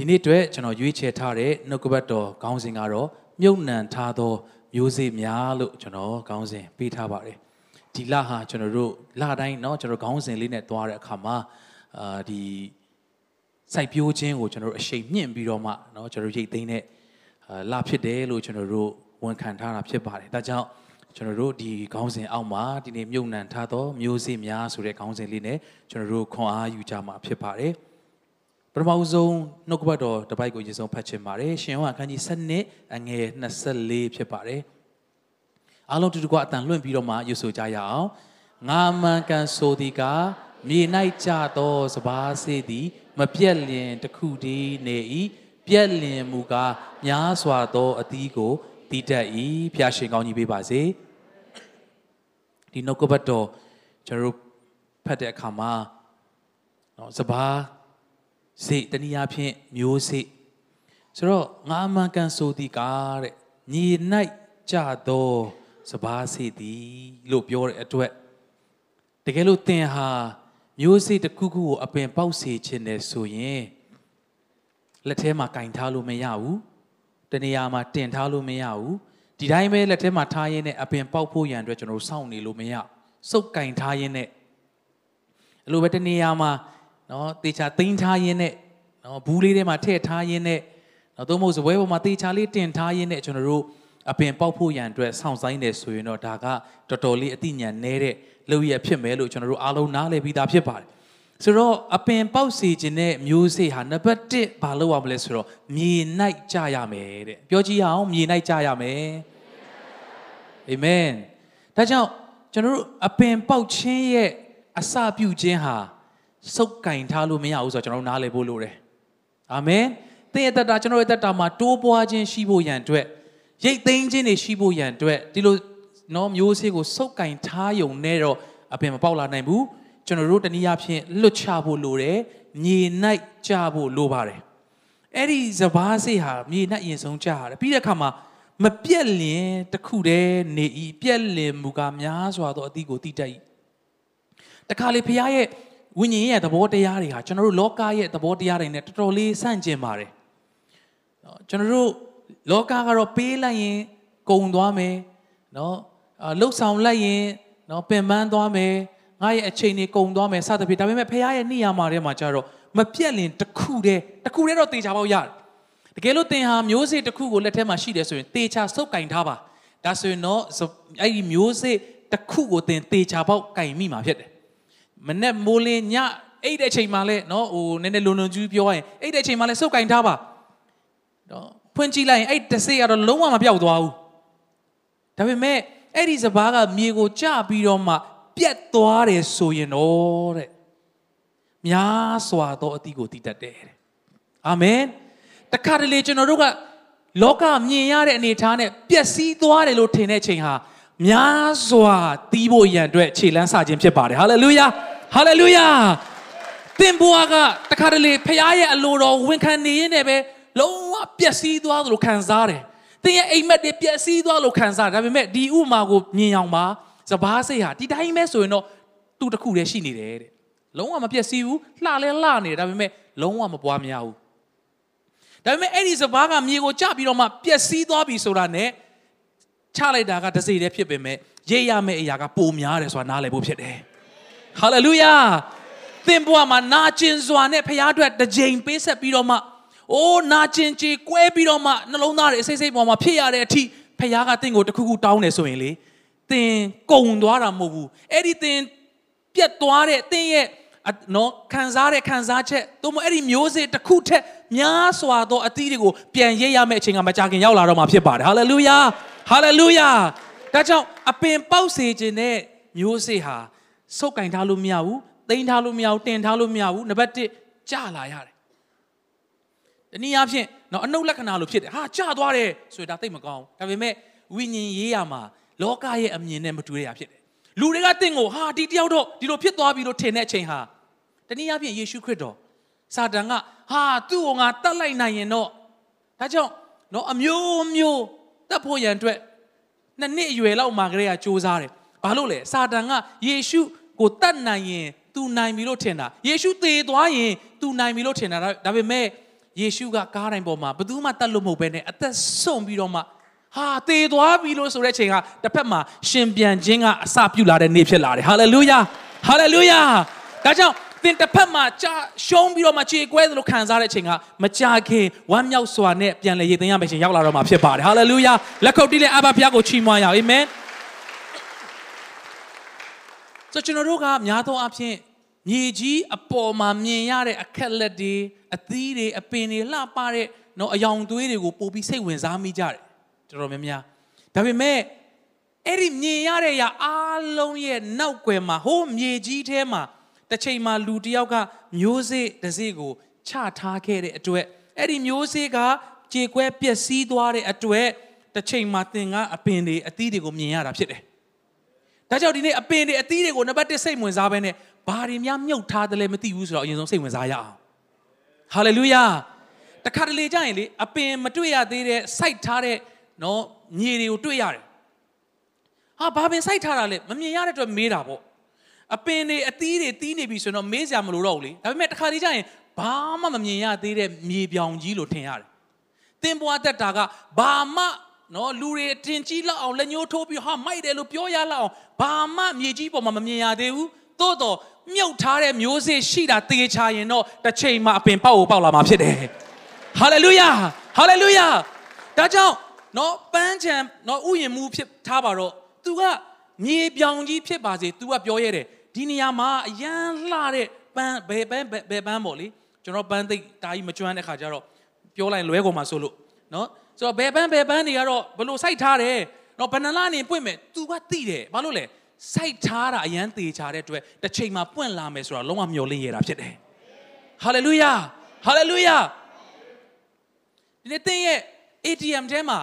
ဒီနေ့အတွက်ကျွန်တော်ရွေးချယ်ထားတဲ့နှုတ်ကပတ်တော်ခေါင်းစဉ်ကတော့မြုပ်နှံထားသောမျိုးစေ့များလို့ကျွန်တော်ခေါင်းစဉ်ပေးထားပါတယ်ဒီလဟာကျွန်တော်တို့လတိုင်းเนาะကျွန်တော်ခေါင်းစဉ်လေးနဲ့သွားတဲ့အခါမှာအာဒီစိုက်ပျိုးခြင်းကိုကျွန်တော်တို့အရှိန်မြင့်ပြီးတော့မှเนาะကျွန်တော်ရိတ်သိမ်းတဲ့လဖြစ်တယ်လို့ကျွန်တော်တို့ဝန်ခံထားတာဖြစ်ပါတယ်ဒါကြောင့်ကျွန်တော်တို့ဒီခေါင်းစဉ်အောက်မှာဒီနေ့မြုပ်နှံထားသောမျိုးစေ့များဆိုတဲ့ခေါင်းစဉ်လေးနဲ့ကျွန်တော်တို့ခွန်အားယူကြမှာဖြစ်ပါတယ် ပထမဆုံးနှုတ်ကပတ်တော်တစ်ပိုက်ကိုရေဆုံးဖတ်ချင်ပါတယ်ရှင်ယောဟန်အခန်းကြီး7အငယ်24ဖြစ်ပါတယ်အားလုံးတူတူကအတန်လွင့်ပြီးတော့မှယူဆိုကြရအောင်ငါမှန်ကန်ဆိုသည်ကမြေ၌ကြသောစပါးစေးသည် မပြက်လျင်တခုတည်းနေ၏ပြက်လျင်မူကားများစွာသောအသီးကိုတည်တတ်၏ဖျားရှင်ကောင်းကြီးပေးပါစေဒီနှုတ်ကပတ်တော်ကျွန်တော်တို့ဖတ်တဲ့အခါမှာနော်စပါး စိတ်တနည်းအားဖြင့်မျိုးစိတ်ဆိုတော့ငါအမှန်ကန်ဆိုသည်ကားတဲ့ညီ၌ကြသောစပါးစိတ်သည်လို့ပြောတဲ့အတွက်တကယ်လို့သင်ဟာမျိုးစိတ်တစ်ခုခုကိုအပင်ပေါက်စေခြင်းနဲ့ဆိုရင်လက်ထဲမှာကင်ထားလို့မရဘူးတနေရာမှာတင်ထားလို့မရဘူးဒီတိုင်းပဲလက်ထဲမှာထားရင်းနဲ့အပင်ပေါက်ဖို့ရန်အတွက်ကျွန်တော်စောင့်နေလို့မရစုပ်ကင်ထားရင်းနဲ့အဲ့လိုပဲတနေရာမှာ နော်တေချာသိမ်းထားရင်းနဲ့နော်ဘူးလေးထဲမှာထည့်ထားရင်းနဲ့နော်သို့မဟုတ်စပွဲပေါ်မှာတေချာလေးတင်ထားရင်းနဲ့ကျွန်တော်တို့အပင်ပေါက်ဖို့ရန်အတွက်စောင့်ဆိုင်နေဆိုရင်တော့ဒါကတော်တော်လေးအသိဉာဏ်နေတဲ့လုပ်ရဖြစ်မယ်လို့ကျွန်တော်တို့အားလုံးနားလည်ပြီးသားဖြစ်ပါတယ်ဆိုတော့အပင်ပေါက်စီခြင်းတဲ့မျိုးစေ့ဟာနံပါတ်1ဘာလုပ်ရမလဲဆိုတော့မြေ၌ကြရမယ်တဲ့ပြောကြည့်အောင်မြေ၌ကြရမယ်အာမင်ဒါကြောင့်ကျွန်တော်တို့အပင်ပေါက်ခြင်းရဲ့အစပြုခြင်းဟာ စုပ်ကင်ထားလို့မရဘူးဆိုတော့ကျွန်တော်တို့နားလည်ဖို့လိုတယ်အာမင်သင်ရဲ့တတကျွန်တော်ရဲ့တတမှာတိုးပွားခြင်းရှိဖို့ရန်အတွက်ရိတ်သိမ်းခြင်းတွေရှိဖို့ရန်အတွက်ဒီလိုနော်မျိုးစေ့ကိုစုပ်ကင်ထားယုံနဲ့တော့အပင်မပေါက်လာနိုင်ဘူးကျွန်တော်တို့တနည်းအားဖြင့်လွတ်ချဖို့လိုတယ်မြေ၌ကြဖို့လိုပါတယ်အဲ့ဒီစဘာစေ့ဟာမြေ၌အရင်ဆုံးကြရတယ်ပြီးတဲ့အခါမှာမပြက်လင်တခုတည်းနေဤပြက်လင်မူကားများစွာသောအသီးကိုတိတတ်၏တခါလေဖခင်ရဲ့ ဝိညာဉ်ရဲ့သဘောတရားတွေဟာကျွန်တော်တို့လောကရဲ့သဘောတရားတွေနဲ့တော်တော်လေးဆန့်ကျင်ပါတယ်နော်ကျွန်တော်တို့လောကကတော့ပေးလိုက်ရင်ကုံသွားမယ်နော်လှုပ်ဆောင်လိုက်ရင်နော်ပင်ပန်းသွားမယ်ငါရဲ့အချိန်တွေကုံသွားမယ်စသဖြင့်ဒါပေမဲ့ဖခင်ရဲ့နေရာမှာထဲမှာကျတော့မပြက်လင်တခုတည်းတခုတည်းတော့တေချာပေါက်ရတယ်တကယ်လို့သင်ဟာမျိုးစေ့တစ်ခုကိုလက်ထဲမှာရှိတယ်ဆိုရင်တေချာစုပ်ကင်ထားပါဒါဆိုရင်တော့အဲ့ဒီမျိုးစေ့တစ်ခုကိုသင်တေချာပေါက်ကင်မိမှာဖြစ်တယ် မနဲ့မိုးလင်းညအဲ့တဲ့အချိန်မှလည်းနော်ဟိုနည်းနည်းလုံလုံကျူးပြောရရင်အဲ့တဲ့အချိန်မှလည်းစုပ်ကင်ထားပါနော်ဖွင့်ကြည့်လိုက်ရင်အဲ့တဆေးကတော့လုံးဝမပြောက်သွားဘူးဒါပေမဲ့အဲ့ဒီစပားကမြေကိုကျပြီးတော့မှပြတ်သွားတယ်ဆိုရင်တော့တဲ့များစွာသောအသီးကိုတည်တတ်တယ်တဲ့အာမင်တခါတလေကျွန်တော်တို့ကလောကမြင်ရတဲ့အနေအထားနဲ့ပျက်စီးသွားတယ်လို့ထင်တဲ့ချိန်ဟာ များစွာတီးဖို့ရန်အတွက်ခြေလန်းစခြင်းဖြစ်ပါတယ်ဟာလေလုယာဟာလေလုယာသင်ဘွားကတခါတလေဖခင်ရဲ့အလိုတော်ဝန်ခံနေရင်လည်းပဲလုံးဝပျက်စီးသွားသလိုခံစားတယ်သင်ရဲ့အိမ်မက်တွေပျက်စီးသွားလို့ခံစားဒါပေမဲ့ဒီဥမာကိုမြင်အောင်ပါစပားစိတ်ဟာဒီတိုင်းပဲဆိုရင်တော့သူ့တစ်ခုတည်းရှိနေတယ်တဲ့လုံးဝမပျက်စီးဘူးလှလဲလှနေတယ်ဒါပေမဲ့လုံးဝမပွားများဘူးဒါပေမဲ့အဲ့ဒီစပားကမြေကိုကျပြီးတော့မှပျက်စီးသွားပြီဆိုတာနဲ့ ချလိုက်တာကတစိတည်းဖြစ်ပေမဲ့ရေးရမယ့်အရာကပိုများတယ်ဆိုတာနားလည်ဖို့ဖြစ်တယ်ဟာလေလုယာသင်ဘဝမှာနာကျင်စွာနဲ့ဖခင်အတွက်တစ်ကြိမ်ပေးဆက်ပြီးတော့မှအိုးနာကျင်ကြေကွဲပြီးတော့မှနှလုံးသားတွေအစိမ့်စိမ့်ပေါ်မှာဖြစ်ရတဲ့အထိဖခင်ကတင့်ကိုတခုခုတောင်းတယ်ဆိုရင်လေသင်ကုံသွားတာမဟုတ်ဘူးအဲ့ဒီသင်ပြတ်သွားတဲ့သင်ရဲ့နော်ခံစားတဲ့ခံစားချက်သို့မဟုတ်အဲ့ဒီမျိုးစေ့တစ်ခုထက်များစွာသောအသီးတွေကိုပြန်ရိပ်ရမယ့်အချိန်ကမကြာခင်ရောက်လာတော့မှာဖြစ်ပါတယ်ဟာလေလုယာ ဟာလေလုယာဒါကြောင့်အပင်ပေါက်စေခြင်းနဲ့မျိုးစေ့ဟာစုပ်ကင်ထားလို့မရဘူးတိန်ထားလို့မရဘူးတင်ထားလို့မရဘူးနံပါတ်1ကြာလာရတယ်တနည်းအားဖြင့်နော်အနုလက္ခဏာလိုဖြစ်တယ်ဟာကြာသွားတယ်ဆိုတာသိမကောင်းဒါပေမဲ့ဝိညာဉ်ရေးရမှာလောကရဲ့အမြင်နဲ့မတူတဲ့အရာဖြစ်တယ်လူတွေကတင့်ကိုဟာဒီတယောက်တော့ဒီလိုဖြစ်သွားပြီလို့ထင်တဲ့အချိန်ဟာတနည်းအားဖြင့်ယေရှုခရစ်တော်စာတန်ကဟာသူ့ကိုငါတတ်လိုက်နိုင်ရင်တော့ဒါကြောင့်နော်အမျိုးမျိုး တတ်ဖို့ရန်အတွက်နှစ်နှစ်အရွယ်လောက်မှာကလေးကစူးစမ်းတယ်ဘာလို့လဲစာတန်ကယေရှုကိုတတ်နိုင်ရင်သူနိုင်ပြီလို့ထင်တာယေရှုသေသွားရင်သူနိုင်ပြီလို့ထင်တာဒါပေမဲ့ယေရှုကကားတိုင်းပေါ်မှာဘယ်သူမှတတ်လို့မဟုတ်ဘဲနဲ့အသက်ဆုံးပြီးတော့မှဟာသေသွားပြီလို့ဆိုတဲ့အချိန်ကတစ်ဖက်မှာရှင်ပြန်ခြင်းကအစပြုလာတဲ့နေ့ဖြစ်လာတယ်ဟာလေလုယာဟာလေလုယာဒါကြောင့် သင်တစ်ဖက်မှာကြာရှုံးပြီးတော့မှခြေကွဲသလိုခံစားတဲ့အချိန်ကမကြာခင်ဝမ်းမြောက်စွာနဲ့ပြန်လေရည်သိမ်းရမယ့်ချိန်ရောက်လာတော့မှာဖြစ်ပါတယ်ဟာလေလုယာလက်ခုပ်တီးလက်အဘဘုရားကိုချီးမွမ်းရအောင်အာမင်ဆိုကျွန်တော်တို့ကများသောအားဖြင့်မြေကြီးအပေါ်မှာမြင်ရတဲ့အခက်လက်တွေအသီးတွေအပင်တွေလှပတဲ့နော်အယောင်သွေးတွေကိုပို့ပြီးစိတ်ဝင်စားမိကြတယ်တော်တော်များများဒါပေမဲ့အဲ့ဒီမြင်ရတဲ့အရာအားလုံးရဲ့နောက်ွယ်မှာဟိုးမြေကြီးထဲမှာ တစ်ချိန်မှာလူတစ်ယောက်ကမျိုးစေ့တစ်စေ့ကိုချထားခဲ့တဲ့အတွက်အဲ့ဒီမျိုးစေ့ကကြေကွဲပျက်စီးသွားတဲ့အတွက်တစ်ချိန်မှာသင်ကအပင်တွေအသီးတွေကိုမြင်ရတာဖြစ်တယ်ဒါကြောင့်ဒီနေ့အပင်တွေအသီးတွေကိုနံပါတ်1စိတ်ဝင်စားပဲနဲ့ဘာတွေများမြုပ်ထားတယ်လဲမသိဘူးဆိုတော့အရင်ဆုံးစိတ်ဝင်စားရအောင်ဟာလေလုယာတခါတလေကြာရင်လေအပင်မတွေ့ရသေးတဲ့စိုက်ထားတဲ့နော်မြေတွေကိုတွေ့ရတယ်ဟာဘာပင်စိုက်ထားတာလဲမမြင်ရတဲ့အတွက်မေးတာပေါ့ အပင်တွေအသီးတွေတီးနေပြီဆိုတော့မေးစရာမလိုတော့ဘူးလေဒါပေမဲ့တခါတလေကြာရင်ဘာမှမမြင်ရသေးတဲ့မြေပြောင်ကြီးလို့ထင်ရတယ်သင်ဘွားတက်တာကဘာမှနော်လူတွေတင်ကြီးလောက်အောင်လက်ညှိုးထိုးပြီးဟာမိုက်တယ်လို့ပြောရလောက်အောင်ဘာမှမြေကြီးပေါ်မှာမမြင်ရသေးဘူးသို့တော့မြုပ်ထားတဲ့မျိုးစေ့ရှိတာတေချာရင်တော့တစ်ချိန်မှာအပင်ပေါက်ကိုပေါက်လာမှာဖြစ်တယ်ဟာလေလုယာဟာလေလုယာဒါကြောင့်နော်ပန်းချံနော်ဥယျာဉ်မှုဖြစ်ထားပါတော့ तू ကမြေပြောင်ကြီးဖြစ်ပါစေ तू ကပြောရဲတယ် ဒီနေရာမှာအရန်လှတဲ့ပန်းဘယ်ပန်းဘယ်ပန်းပေါ့လေကျွန်တော်ပန်းသိတာကြီးမကျွမ်းတဲ့ခါကျတော့ပြောလိုက်လွဲကုန်မှာဆိုလို့နော်ဆိုတော့ဘယ်ပန်းဘယ်ပန်းတွေကတော့ဘလို့စိုက်ထားတယ်နော်ဘယ်နှလားနေပွင့်မယ် तू ကသိတယ်ဘာလို့လဲစိုက်ထားတာအရန်သေးချာတဲ့အတွက်တစ်ချိန်မှာပွင့်လာမယ်ဆိုတော့လုံးဝမျှော်လင့်ရတာဖြစ်တယ်ဟာလေလုယာဟာလေလုယာဒီနေ့သင်ရဲ့ ATM ထဲမှာ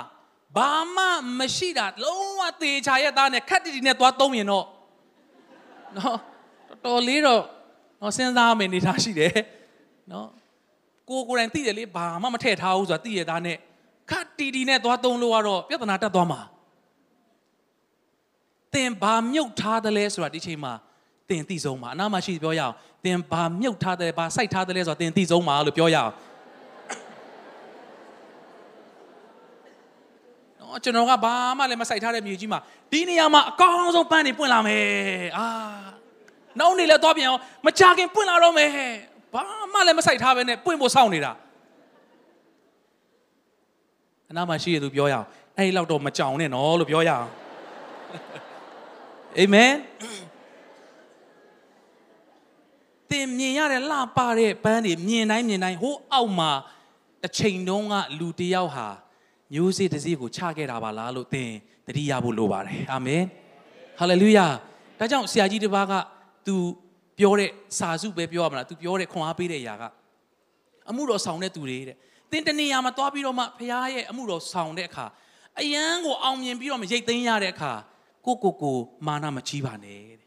ဘာမှမရှိတာလုံးဝသေးချာရဲ့သားနဲ့ခက်တီတီနဲ့သွားသုံးရင်တော့ နော်တော်တော်လေးတော့နော်စဉ်းစားမယ်နေထားရှိတယ်နော်ကိုကိုယ်တိုင်သိတယ်လေဘာမှမထည့်ထားဘူးဆိုတာသိရသားနဲ့ခက်တီတီနဲ့သွားသုံးလို့ကတော့ပြဿနာတက်သွားမှာသင်ဘာမြုပ်ထားတယ်လဲဆိုတာဒီချိန်မှာသင်သိဆုံးပါအနာမရှိပြောရအောင်သင်ဘာမြုပ်ထားတယ်ဘာစိုက်ထားတယ်လဲဆိုတာသင်သိဆုံးပါလို့ပြောရအောင် နော်ကျွန်တော်ကဘာမှလည်းမစိုက်ထားတဲ့မြေကြီးမှာဒီနေရာမှာအကောင်းဆုံးပန်းနေပွင့်လာမယ်အာနောက်နေလဲတော့ပြန်အောင်မကြခင်ပွင့်လာတော့မယ်ဘာမှလည်းမစိုက်ထားပဲနဲ့ပွင့်ဖို့စောင့်နေတာအနာမရှိရသူပြောရအောင်အဲ့ဒီလောက်တော့မကြောင်နဲ့နော်လို့ပြောရအောင်အာမင်သင်မြင်ရတဲ့လှပတဲ့ပန်းတွေမြင်တိုင်းမြင်တိုင်းဟိုးအောက်မှာတစ်ချိန်တုန်းကလူတယောက်ဟာ မျိုးစေ့တစ်စီးကိုချခဲ့တာပါလားလို့သင်တတိယဖို့လိုပါတယ်အာမင်ဟာလေလုယာဒါကြောင့်ဆရာကြီးတစ်ပါးက तू ပြောတဲ့စာစုပဲပြောရမလား तू ပြောတဲ့ခွန်အားပေးတဲ့အရာကအမှုတော်ဆောင်တဲ့သူတွေတဲ့သင်တနေရာမှာသွားပြီးတော့မှဖခင်ရဲ့အမှုတော်ဆောင်တဲ့အခါအယံကိုအောင်မြင်ပြီးတော့မရိတ်သိမ်းရတဲ့အခါကိုကိုကိုမာနမကြီးပါနဲ့တဲ့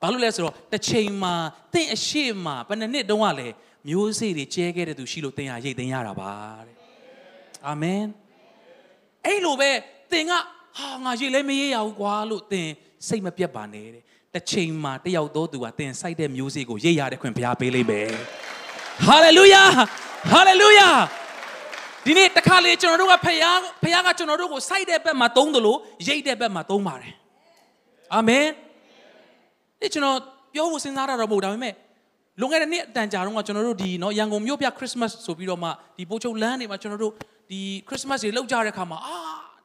ဘာလို့လဲဆိုတော့တစ်ချိန်မှာသင်အရှိမဘယ်နှစ်နှစ်တုန်းကလဲမျိုးစေ့တွေကျဲခဲ့တဲ့သူရှိလို့သင်ဟာရိတ်သိမ်းရတာပါတဲ့အာမင် အဲ့လိုပဲသင်ကဟာငါရိတ်လဲမရရဘူးကွာလို့သင်စိတ်မပြတ်ပါနဲ့တဲ့တစ်ချိန်မှာတယောက်သောသူကသင်စိုက်တဲ့မျိုးစေ့ကိုရိတ်ရတဲ့ခွင့်ဘုရားပေးလိမ့်မယ်ဟာလေလုယာဟာလေလုယာဒီနေ့တခါလေကျွန်တော်တို့ကဖခင်ဖခင်ကကျွန်တော်တို့ကိုစိုက်တဲ့ဘက်မှာသုံးတယ်လို့ရိတ်တဲ့ဘက်မှာသုံးပါတယ်အာမင်ဒီကျွန်တော်ပြောဖို့စဉ်းစားတာတော့မဟုတ်ဒါပေမဲ့လွန်ခဲ့တဲ့နှစ်အတန်ကြာတော့ကကျွန်တော်တို့ဒီเนาะရန်ကုန်မြို့ပြခရစ်စမတ်ဆိုပြီးတော့မှဒီပိုးချုပ်လမ်းတွေမှာကျွန်တော်တို့ ဒီခရစ်စမတ်တွေလောက်ကြတဲ့ခါမှာအာ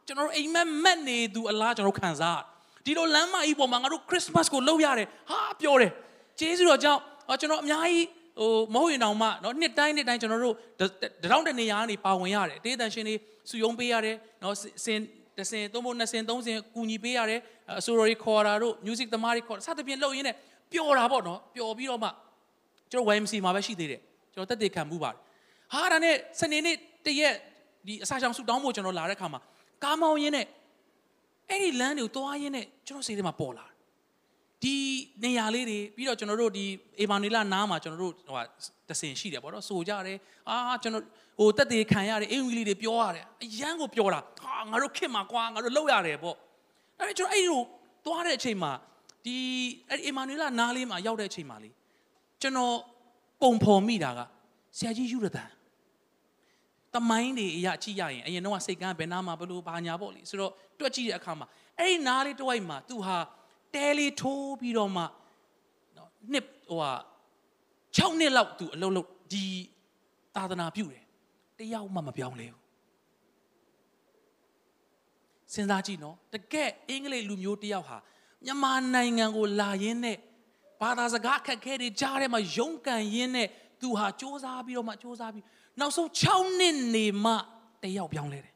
ကျွန်တော်တို့အိမ်မက်မက်နေသူအလားကျွန်တော်ခံစားဒီလိုလမ်းမကြီးပေါ်မှာငါတို့ခရစ်စမတ်ကိုလောက်ရတယ်ဟာပြောတယ်ကျေးဇူးတော်ကြောင့်ကျွန်တော်အများကြီးဟိုမဟုတ်ရင်တောင်မှเนาะနှစ်တိုင်းနှစ်တိုင်းကျွန်တော်တို့တရောင်းတနေရာကနေပါဝင်ရတယ်တေးတန်ရှင်တွေစုယုံပေးရတယ်เนาะစင်တစင်သုံးဖို့နှစ်စင်သုံးစင်ကူညီပေးရတယ်အဆိုတော်တွေခေါ်တာတို့ music သမားတွေခေါ်တာစသဖြင့်လုပ်ရင်းနဲ့ပျော်တာပေါ့နော်ပျော်ပြီးတော့မှကျွန်တော် YMC မှာပဲရှိသေးတယ်ကျွန်တော်တက်တည်ခံမှုပါတယ်ဟာဒါနဲ့စနေနေ့တရက် ဒီအစာချောင်ဆူတောင်းဖို့ကျွန်တော်လာတဲ့ခါမှာကားမောင်းရင်းနဲ့အဲ့ဒီလမ်းတွေကိုသွားရင်းနဲ့ကျွန်တော်စိတ်ထဲမှာပေါ်လာဒီနေရာလေးတွေပြီးတော့ကျွန်တော်တို့ဒီအေမာနီလာနားမှာကျွန်တော်တို့ဟိုတဆင်ရှိတယ်ပေါ့နော်ဆိုကြတယ်အာကျွန်တော်ဟိုတက်သေးခံရတယ်အင်္ဂလိပ်တွေပြောရတယ်အရန်ကိုပြောတာဟာငါတို့ခင်မှာကွာငါတို့လောက်ရတယ်ပေါ့ဒါပေမဲ့ကျွန်တော်အဲ့ဒီသွားတဲ့အချိန်မှာဒီအဲ့ဒီအေမာနီလာနားလေးမှာရောက်တဲ့အချိန်မှာလေကျွန်တော်ပုံဖော်မိတာကဆရာကြီးယူရတန် တမိုင်းတွေအရာကြည့်ရရင်အရင်တော့စိတ်ကန်းဘယ်နာမှာဘလို့ဘာညာပေါ့လေဆိုတော့တွက်ကြည့်တဲ့အခါမှာအဲ့ဒီနားလေးတစ်ဝိုက်မှာသူဟာတဲလေးထိုးပြီးတော့မှနော်နှစ်ဟိုဟာ6နှစ်လောက်သူအလုပ်လုပ်ဒီသာသနာပြုတယ်တယောက်မှမပြောင်းလဲဘူးစဉ်းစားကြည့်နော်တကယ်အင်္ဂလိပ်လူမျိုးတယောက်ဟာမြန်မာနိုင်ငံကိုလာရင်းနဲ့ဘာသာစကားအခက်ခဲတွေကြားထဲမှာရုန်းကန်ရင်းနဲ့သူဟာစ조사ပြီးတော့မှစ조사ပြီး နောက်ဆုံး6နှစ်နေမှတယောက်ပြောင်းလဲတယ်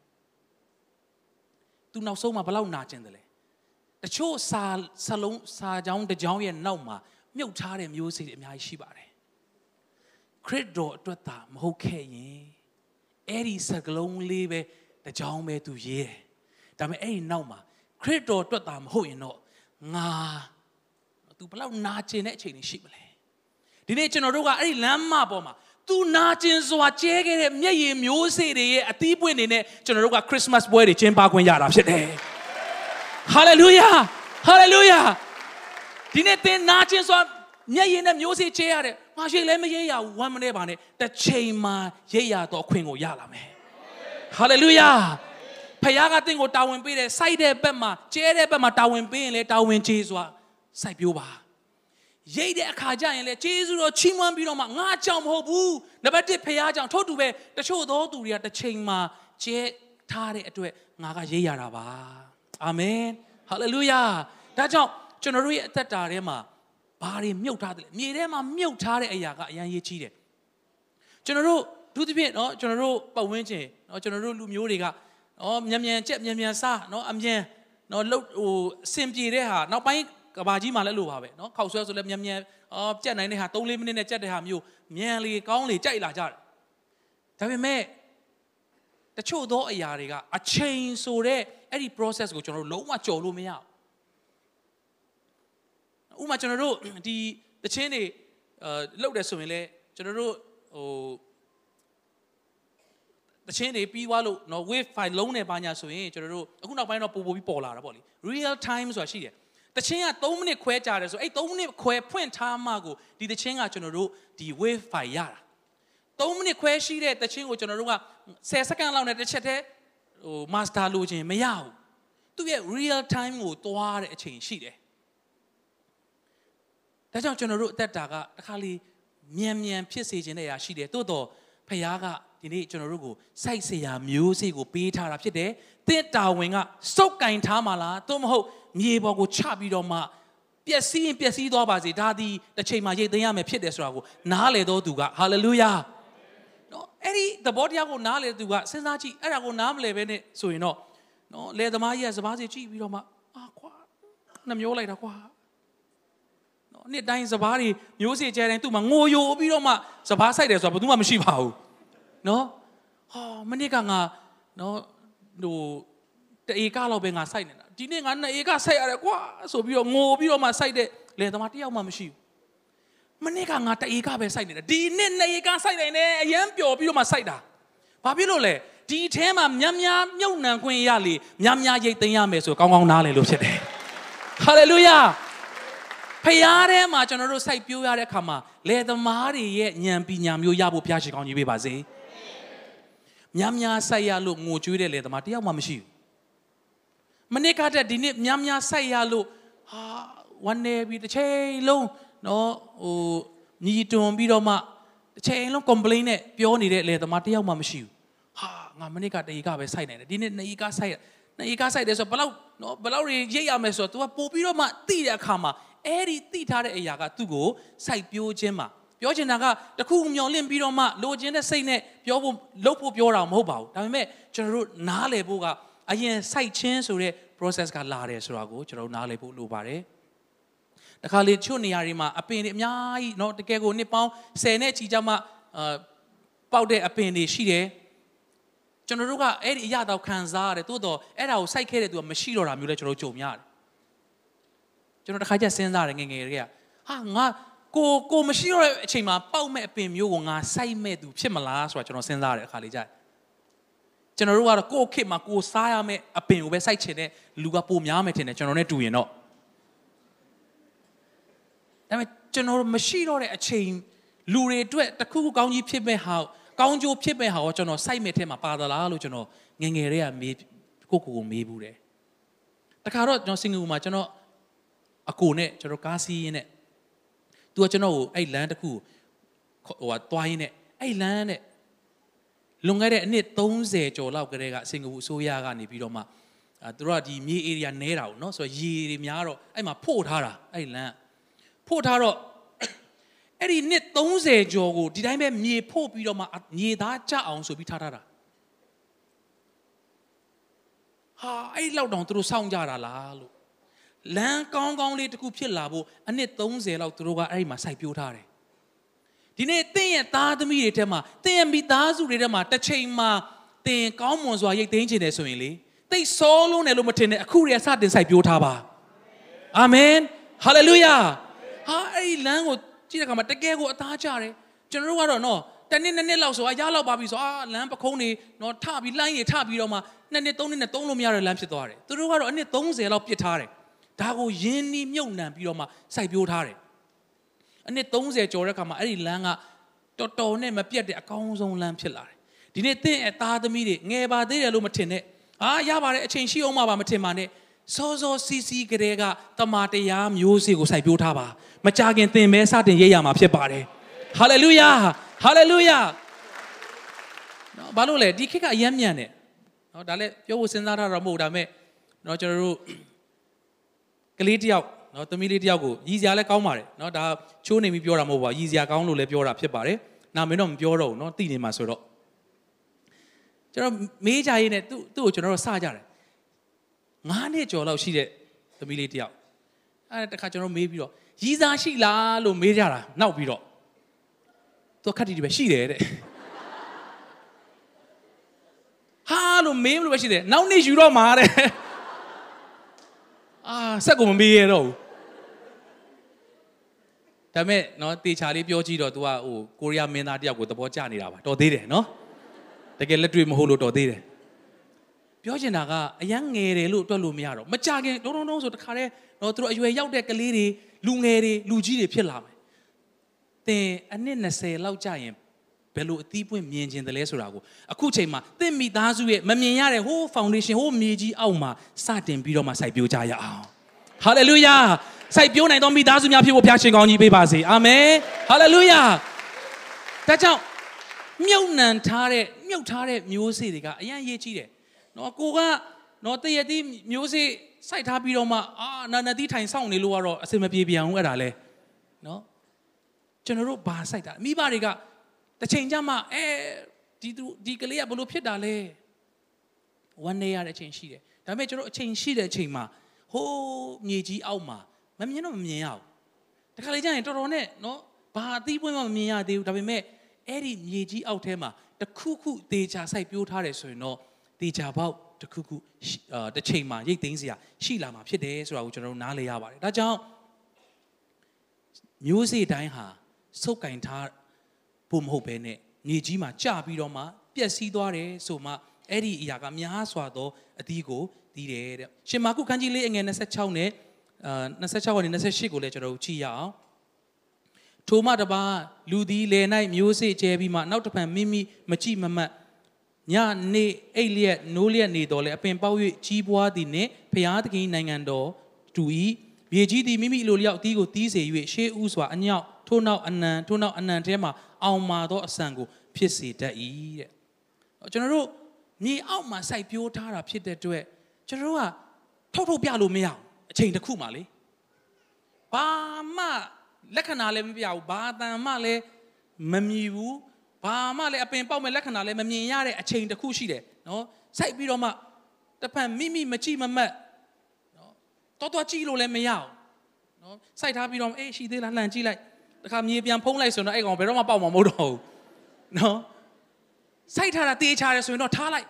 သူနောက်ဆုံးမှဘလောက်နာကျင်တယ်လဲတချို့စာစလုံးစာကြောင်းတစ်ကြောင်းရဲ့နောက်မှာမြုပ်ထားတဲ့မျိုးစေ့တွေအများကြီးရှိပါတယ်ခရစ်တော်အတွက်သာမဟုတ်ခဲ့ရင်အဲ့ဒီစကလုံးလေးပဲတစ်ကြောင်းပဲသူရေးတယ်ဒါပေမဲ့အဲ့ဒီနောက်မှာခရစ်တော်အတွက်သာမဟုတ်ရင်တော့ငါသူဘလောက်နာကျင်တဲ့အချိန်တွေရှိမလဲဒီနေ့ကျွန်တော်တို့ကအဲ့ဒီလမ်းမပေါ်မှာ သူနာကျင်စွာကျဲခဲ့တဲ့မျက်ရည်မျိုးစေ့တွေရဲ့အသီးပွင့်တွေနဲ့ကျွန်တော်တို့ကခရစ်စမတ်ပွဲတွေကျင်းပခွင့်ရတာဖြစ်တယ်ဟာလေလုယာဟာလေလုယာဒီနေ့သင်နာကျင်စွာမျက်ရည်နဲ့မျိုးစေ့ကျဲရတယ်ငါရှိလည်းမရိပ်ရဘူးဝမ်းမနေပါနဲ့တစ်ချိန်မှာရိပ်ရတော့ခွင့်ကိုရလာမယ်ဟာလေလုယာဖခင်ကတင့်ကိုတာဝန်ပေးတယ်စိုက်တဲ့ဘက်မှာကျဲတဲ့ဘက်မှာတာဝန်ပေးရင်လေတာဝန်ကျေးစွာစိုက်ပြိုးပါ ရိတ်တဲ့အခါကျရင်လေကျေးဇူးတော်ချီးမွမ်းပြီးတော့မှငါကြောင့်မဟုတ်ဘူးနံပါတ်1ဖခင်ကြောင့်ထို့တူပဲတချို့သောသူတွေကတစ်ချိန်မှာကျဲထားတဲ့အတွက်ငါကရိတ်ရတာပါအာမင်ဟာလေလုယာဒါကြောင့်ကျွန်တော်တို့ရဲ့အသက်တာထဲမှာဘာတွေမြုပ်ထားတယ်လဲမြေထဲမှာမြုပ်ထားတဲ့အရာကအရန်ရေးကြီးတယ်ကျွန်တော်တို့ဒုတိယเนาะကျွန်တော်တို့ပတ်ဝန်းကျင်เนาะကျွန်တော်တို့လူမျိုးတွေကနော်မြန်မြန်ကြက်မြန်မြန်စားနော်အမြန်နော်လှုပ်ဟိုအစင်ပြေတဲ့ဟာနောက်ပိုင်း ကဘာကြီးမှလည်းလို့ပါပဲနော်ခောက်ဆွဲဆိုလည်းမြန်မြန်အော်ကြက်နိုင်တဲ့ဟာ3-4မိနစ်နဲ့ကြက်တဲ့ဟာမျိုးမြန်လေကောင်းလေကြိုက်လာကြတယ်ဒါပေမဲ့တချို့သောအရာတွေကအချိန်ဆိုတဲ့အဲ့ဒီ process ကိုကျွန်တော်တို့လုံးဝကြော်လို့မရဘူးဥပမာကျွန်တော်တို့ဒီတချင်းတွေအဲလှုပ်တယ်ဆိုရင်လည်းကျွန်တော်တို့ဟိုတချင်းတွေပြီးသွားလို့နော် wave file လုံးနေပါညာဆိုရင်ကျွန်တော်တို့အခုနောက်ပိုင်းတော့ပို့ပို့ပြီးပေါ်လာတာပေါ့လေ real time ဆိုတာရှိတယ် တခြင်းက3မိနစ်ခွဲကြာတယ်ဆိုအဲ့3မိနစ်ခွဲဖွင့်ထားမှကိုဒီတခြင်းကကျွန်တော်တို့ဒီ wave file ရတာ3မိနစ်ခွဲရှိတဲ့တခြင်းကိုကျွန်တော်တို့က10စက္ကန့်လောက်နဲ့တစ်ချက်တည်းဟို master လိုချင်မရဘူးသူရဲ့ real time ကိုတွားတဲ့အချိန်ရှိတယ်ဒါကြောင့်ကျွန်တော်တို့အသက်တာကတစ်ခါလေမြန်မြန်ဖြစ်စေခြင်းတဲ့အရာရှိတယ်သို့တော့ဖခင်ကဒီနေ့ကျွန်တော်တို့ကိုစိုက်စရာမျိုးစေ့ကိုပေးထားတာဖြစ်တယ်တင့်တာဝင်ကစုပ်ကင်ထားမှာလားသို့မဟုတ် မြေပေါ်ကိုချပြီးတော့မှပျက်စီးရင်ပျက်စီးသွားပါစေဒါသည်တစ်ချိန်မှာရိတ်သိမ်းရမယ်ဖြစ်တယ်ဆိုတာကိုနားလေတော့သူကဟာလေလုယာနော်အဲ့ဒီသဘောတရားကိုနားလေသူကစဉ်းစားကြည့်အဲ့ဒါကိုနားမလဲပဲနဲ့ဆိုရင်တော့နော်လေသမားကြီးကစပားစီကြည့်ပြီးတော့မှအာကွာနှမျိုးလိုက်တာကွာနော်နှစ်တိုင်းစပားတွေမျိုးစေ့ကျဲတိုင်းသူ့မှာငိုယိုပြီးတော့မှစပားဆိုင်တယ်ဆိုတာဘယ်သူမှမရှိပါဘူးနော်ဟာမနစ်ကငါနော်ဟို တအေကလောက်ပဲငါစိုက်နေတာဒီနေ့ငါနှစ်အေကစိုက်ရတယ်ကွာဆိုပြီးတော့ငိုပြီးတော့မှစိုက်တဲ့လယ်သမားတယောက်မှမရှိဘူးမနစ်ကငါတအေကပဲစိုက်နေတာဒီနေ့နှစ်အေကစိုက်နိုင်တယ်အရန်ပျော်ပြီးတော့မှစိုက်တာဘာဖြစ်လို့လဲဒီအဲထဲမှာများများမြုပ်နှံခွင့်ရလေများများရိတ်သိမ်းရမယ်ဆိုကောင်းကောင်းနားလည်လို့ဖြစ်တယ်ဟာလေလုယာဖရားထဲမှာကျွန်တော်တို့စိုက်ပျိုးရတဲ့အခါမှာလယ်သမားတွေရဲ့ဉာဏ်ပညာမျိုးရဖို့ဘုရားရှိခိုးကြီးပေးပါစေ။များများစိုက်ရလို့ငိုကြွေးတဲ့လေသမားတယောက်မှမရှိဘူး မနစ်ကတည်းကဒီနေ့များများစိုက်ရလို့ဟာဝမ်းနေပြီးတစ်ချိန်လုံးနော်ဟိုညီတွန်ပြီးတော့မှတစ်ချိန်လုံး complain နဲ့ပြောနေတဲ့လေသမားတယောက်မှမရှိဘူးဟာငါမနစ်ကတရေကပဲစိုက်နိုင်တယ်ဒီနေ့နှစ်ရေကစိုက်နှစ်ရေကစိုက်တယ်ဆိုဘယ်လောက်နော်ဘယ်လောက်ရိပ်ရမယ်ဆိုတော့ तू ကပို့ပြီးတော့မှသိတဲ့အခါမှာအဲ့ဒီသိထားတဲ့အရာကသူ့ကိုစိုက်ပျိုးခြင်းမှာပြောချင်တာကတခုမျောလင့်ပြီးတော့မှလိုချင်တဲ့စိတ်နဲ့ပြောဖို့လုပ်ဖို့ပြောတာမဟုတ်ပါဘူးဒါပေမဲ့ကျွန်တော်တို့နားလည်ဖို့က အရင်စိုက်ချင်းဆိုတဲ့ process ကလာတယ်ဆိုတာကိုကျွန်တော်တို့နားလည်ဖို့လိုပါတယ်တခါလေချွတ်နေရာတွေမှာအပင်တွေအများကြီးเนาะတကယ်ကိုနှစ်ပေါင်း10နဲ့ချီကြမှအာပေါက်တဲ့အပင်တွေရှိတယ်ကျွန်တော်တို့ကအဲ့ဒီအရာတော့ခံစားရတယ်သို့တော့အဲ့ဒါကိုစိုက်ခဲ့တဲ့သူကမရှိတော့တာမျိုးလဲကျွန်တော်တို့ကြုံရတယ်ကျွန်တော်တခါကျစဉ်းစားတယ်ငငယ်တွေကဟာငါကိုကိုမရှိတော့တဲ့အချိန်မှာပေါက်မဲ့အပင်မျိုးကိုငါစိုက်မဲ့သူဖြစ်မလားဆိုတာကျွန်တော်စဉ်းစားတယ်အခါလေးကြာ ကျွန်တော်တို့ကတော့ကိုယ့်ခေတ်မှာကိုစားရမယ့်အပင်ကိုပဲစိုက်ချင်တဲ့လူကပိုများမယ်ထင်တယ်ကျွန်တော်နဲ့တူရင်တော့ဒါပေမဲ့ကျွန်တော်တို့မရှိတော့တဲ့အချိန်လူတွေအတွက်တခုခုကောင်းကြီးဖြစ်မဲ့ဟာကောင်းကျိုးဖြစ်မဲ့ဟာကိုကျွန်တော်စိုက်မဲ့ထဲမှာပါသလားလို့ကျွန်တော်ငငယ်တည်းကမေးကိုကိုကိုမေးဘူးတယ်တခါတော့ကျွန်တော်စင်ကာပူမှာကျွန်တော်အကိုနဲ့ကျွန်တော်ကားစီးရင်းနဲ့သူကကျွန်တော်ကိုအဲ့လမ်းတစ်ခုဟိုဟာတွားရင်းနဲ့အဲ့လမ်းနဲ့ လွန်ခဲ့တဲ့အနှစ်30ကျော်လောက်ကတည်းကစင်ကာပူအစိုးရကနေပြီးတော့မှသူတို့ကဒီမြေ area နဲတာပေါ့နော်ဆိုတော့ရေတွေများတော့အဲ့မှာဖို့ထားတာအဲ့လမ်းဖို့ထားတော့အဲ့ဒီနှစ်30ကျော်ကိုဒီတိုင်းပဲမြေဖို့ပြီးတော့မှမြေသားကြအောင်ဆိုပြီးထားထားတာဟာအဲ့လောက်တောင်သူတို့စောင့်ကြတာလားလို့လမ်းကောင်းကောင်းလေးတစ်ခုဖြစ်လာဖို့အနှစ်30လောက်သူတို့ကအဲ့ဒီမှာစိုက်ပျိုးထားတယ် ဒီနေ့တင့်ရဲ့သားသမီးတွေထဲမှာတင့်ရဲ့မိသားစုတွေထဲမှာတစ်ချိန်မှာတင်ကောင်းမွန်စွာရိတ်သိမ်းခြင်းတယ်ဆိုရင်လေတိတ်ဆောလုံးတယ်လို့မထင်နဲ့အခုရစတင်စိုက်ပျိုးထားပါအာမင်ဟာလေလုယာဟာအဲ့ဒီလမ်းကိုကြည့်တဲ့အခါမှာတကယ်ကိုအသားကျတယ်ကျွန်တော်တို့ကတော့နော်တနေ့နှစ်နှစ်လောက်ဆိုအာရလောက်ပါပြီဆိုအာလမ်းပခုံးနေနော်ထပြီးလိုင်းရထပြီးတော့မှနှစ်နှစ်သုံးနှစ်နဲ့သုံးလို့မရတဲ့လမ်းဖြစ်သွားတယ်သူတို့ကတော့အနှစ်30လောက်ပြစ်ထားတယ်ဒါကိုယင်းနှီးမြုပ်နှံပြီးတော့မှစိုက်ပျိုးထားတယ် အနှစ်30ကျော်တဲ့အခါမှာအဲ့ဒီလမ်းကတော်တော်နဲ့မပြတ်တဲ့အကောင်းဆုံးလမ်းဖြစ်လာတယ်ဒီနေ့တင့်အသားသမီးတွေငယ်ပါသေးတယ်လို့မထင်နဲ့အာရပါတယ်အချိန်ရှိအောင်မှပါမထင်ပါနဲ့စောစောစီစီကလေးကတမာတရားမျိုးစေ့ကိုစိုက်ပျိုးထားပါမကြခင်သင်မဲစတင်ရိပ်ရမှာဖြစ်ပါတယ်ဟာလေလုယာဟာလေလုယာနော်ဘာလို့လဲဒီခေတ်ကအယမ်းမြန်တယ်နော်ဒါလည်းပြောဖို့စဉ်းစားထားတာမဟုတ်ဒါပေမဲ့နော်ကျွန်တော်တို့ကလေးတယောက် နော်သမီးလေးတယောက်ကိုရည်စရာလည်းကောင်းပါတယ်နော်ဒါချိုးနေပြီးပြောတာမဟုတ်ပါရည်စရာကောင်းလို့လည်းပြောတာဖြစ်ပါတယ်နာမည်တော့မပြောတော့ဘူးနော်သိနေမှာဆိုတော့ကျွန်တော်မေးကြရေးနဲ့သူ့သူ့ကိုကျွန်တော်တို့စကြတယ်ငါးနှစ်ကျော်လောက်ရှိတဲ့သမီးလေးတယောက်အဲတခါကျွန်တော်မေးပြီးတော့ရည်စားရှိလားလို့မေးကြတာနောက်ပြီးတော့သူခက်တီတီပဲရှိတယ်တဲ့ဟာလို့မေးမလို့ပဲရှိတယ်နောက်နေ့ယူတော့မှာတဲ့အာဆက်ကိုမမေးရတော့ဘူး ဒါမဲ့နော်တေချာလေးပြောကြည့်တော့ तू ကဟိုကိုရီးယားမင်းသားတယောက်ကိုသဘောကျနေတာပါတော်သေးတယ်နော်တကယ်လက်တွေ့မဟုတ်လို့တော်သေးတယ်ပြောချင်တာကအရန်ငယ်တယ်လို့တွက်လို့မရတော့မကြခင်တုံးတုံးတုံးဆိုတခါတည်းတော့သူတို့အရွယ်ရောက်တဲ့ကလေးတွေလူငယ်တွေလူကြီးတွေဖြစ်လာမယ်သင်အနှစ်20လောက်ကြာရင်ဘယ်လိုအသီးပွင့်မြင်ကျင်တယ်လဲဆိုတာကိုအခုချိန်မှာသင်မိသားစုရဲ့မမြင်ရတဲ့ဟိုး foundation ဟိုးမြေကြီးအောက်မှာစတင်ပြီးတော့မှစိုက်ပျိုးကြရအောင် hallelujah စိုက်ပျိုးနိုင်သောမိသားစုများဖြစ်ဖို့ဘုရားရှင်ကောင်းကြီးပေးပါစေအာမင် hallelujah ဒါကြောင့်မြုပ်နှံထားတဲ့မြုပ်ထားတဲ့မျိုးစေ့တွေကအရင်ရေးကြည့်တယ်နော်ကိုကနော်တရတိမျိုးစေ့စိုက်ထားပြီးတော့မှအာနာနတိထိုင်ဆောင်နေလို့ကတော့အစင်မပြေပြန်ဘူးအဲ့ဒါလဲနော်ကျွန်တော်တို့ဘာစိုက်တာမိဘတွေကတစ်ချိန်ကျမှအဲဒီသူဒီကလေးကဘလို့ဖြစ်တာလဲဝမ်းနေရတဲ့အချိန်ရှိတယ်ဒါပေမဲ့ကျွန်တော်အချိန်ရှိတဲ့အချိန်မှာဟိုးမြေကြီးအောက်မှာ မမြင်တော့မမြင်ရဘူးတခါလေကျရင်တော်တော်နဲ့နော်ဘာအသီးပွင့်မှမမြင်ရသေးဘူးဒါပေမဲ့အဲ့ဒီမြေကြီးအောက်ထဲမှာတခုခုတေချာစိုက်ပျိုးထားတယ်ဆိုရင်တော့တေချာပေါက်တခုခုအာတစ်ချိန်မှာရိတ်သိမ်းစရာရှိလာမှာဖြစ်တယ်ဆိုတာကိုကျွန်တော်တို့နားလည်ရပါတယ်ဒါကြောင့်မျိုးစေ့တိုင်းဟာစုပ်ကင်ထားဖို့မဟုတ်ဘဲနဲ့မြေကြီးမှာကျပြီးတော့မှပျက်စီးသွားတယ်ဆိုမှအဲ့ဒီအရာကများစွာသောအသီးကိုသီးတယ်တဲ့ရှင်မာကုခန်းကြီးလေးအငယ်26နဲ့ အာ26ကနေ28ကိုလည်းကျွန်တော်တို့ကြည့်ရအောင်ထိုမှတပါလူသည်လေ၌မျိုးစေ့ကျဲပြီးမှနောက်တစ်ဖန်မိမိမကြည့်မမတ်ညနေအိတ်လျက်နိုးလျက်နေတော်လဲအပင်ပေါက်၍ကြီးပွားသည်နှင့်ဖျားသခင်နိုင်ငံတော်တူ၏မြေကြီးသည်မိမိလိုလျောက်အသီးကိုတီးစေ၍ရှေးဥစွာအညောက်ထို့နောက်အနံထို့နောက်အနံထဲမှာအောင်မာသောအဆန်ကိုဖြစ်စေတတ်၏တဲ့ကျွန်တော်တို့မြေအောက်မှာစိုက်ပျိုးထားတာဖြစ်တဲ့အတွက်ကျွန်တော်တို့ကထုတ်ထုတ်ပြလို့မရအောင် အချိန်တစ်ခုမှလေဘာမှလက္ခဏာလည်းမပြဘူးဘာတန်မှလည်းမမြည်ဘူးဘာမှလည်းအပင်ပေါက်မဲ့လက္ခဏာလည်းမမြင်ရတဲ့အချိန်တစ်ခုရှိတယ်နော်စိုက်ပြီးတော့မှတစ်ဖက်မိမိမကြည့်မမတ်နော်တော်တော်ကြည့်လို့လည်းမရအောင်နော်စိုက်ထားပြီးတော့အေးရှိသေးလားလှန်ကြည့်လိုက်တခါမြေပြန်ဖုံးလိုက်ဆိုတော့အဲ့ကောင်ဘယ်တော့မှပေါက်မှာမဟုတ်တော့ဘူးနော်စိုက်ထားတာတေးချတယ်ဆိုရင်တော့ထားလိုက်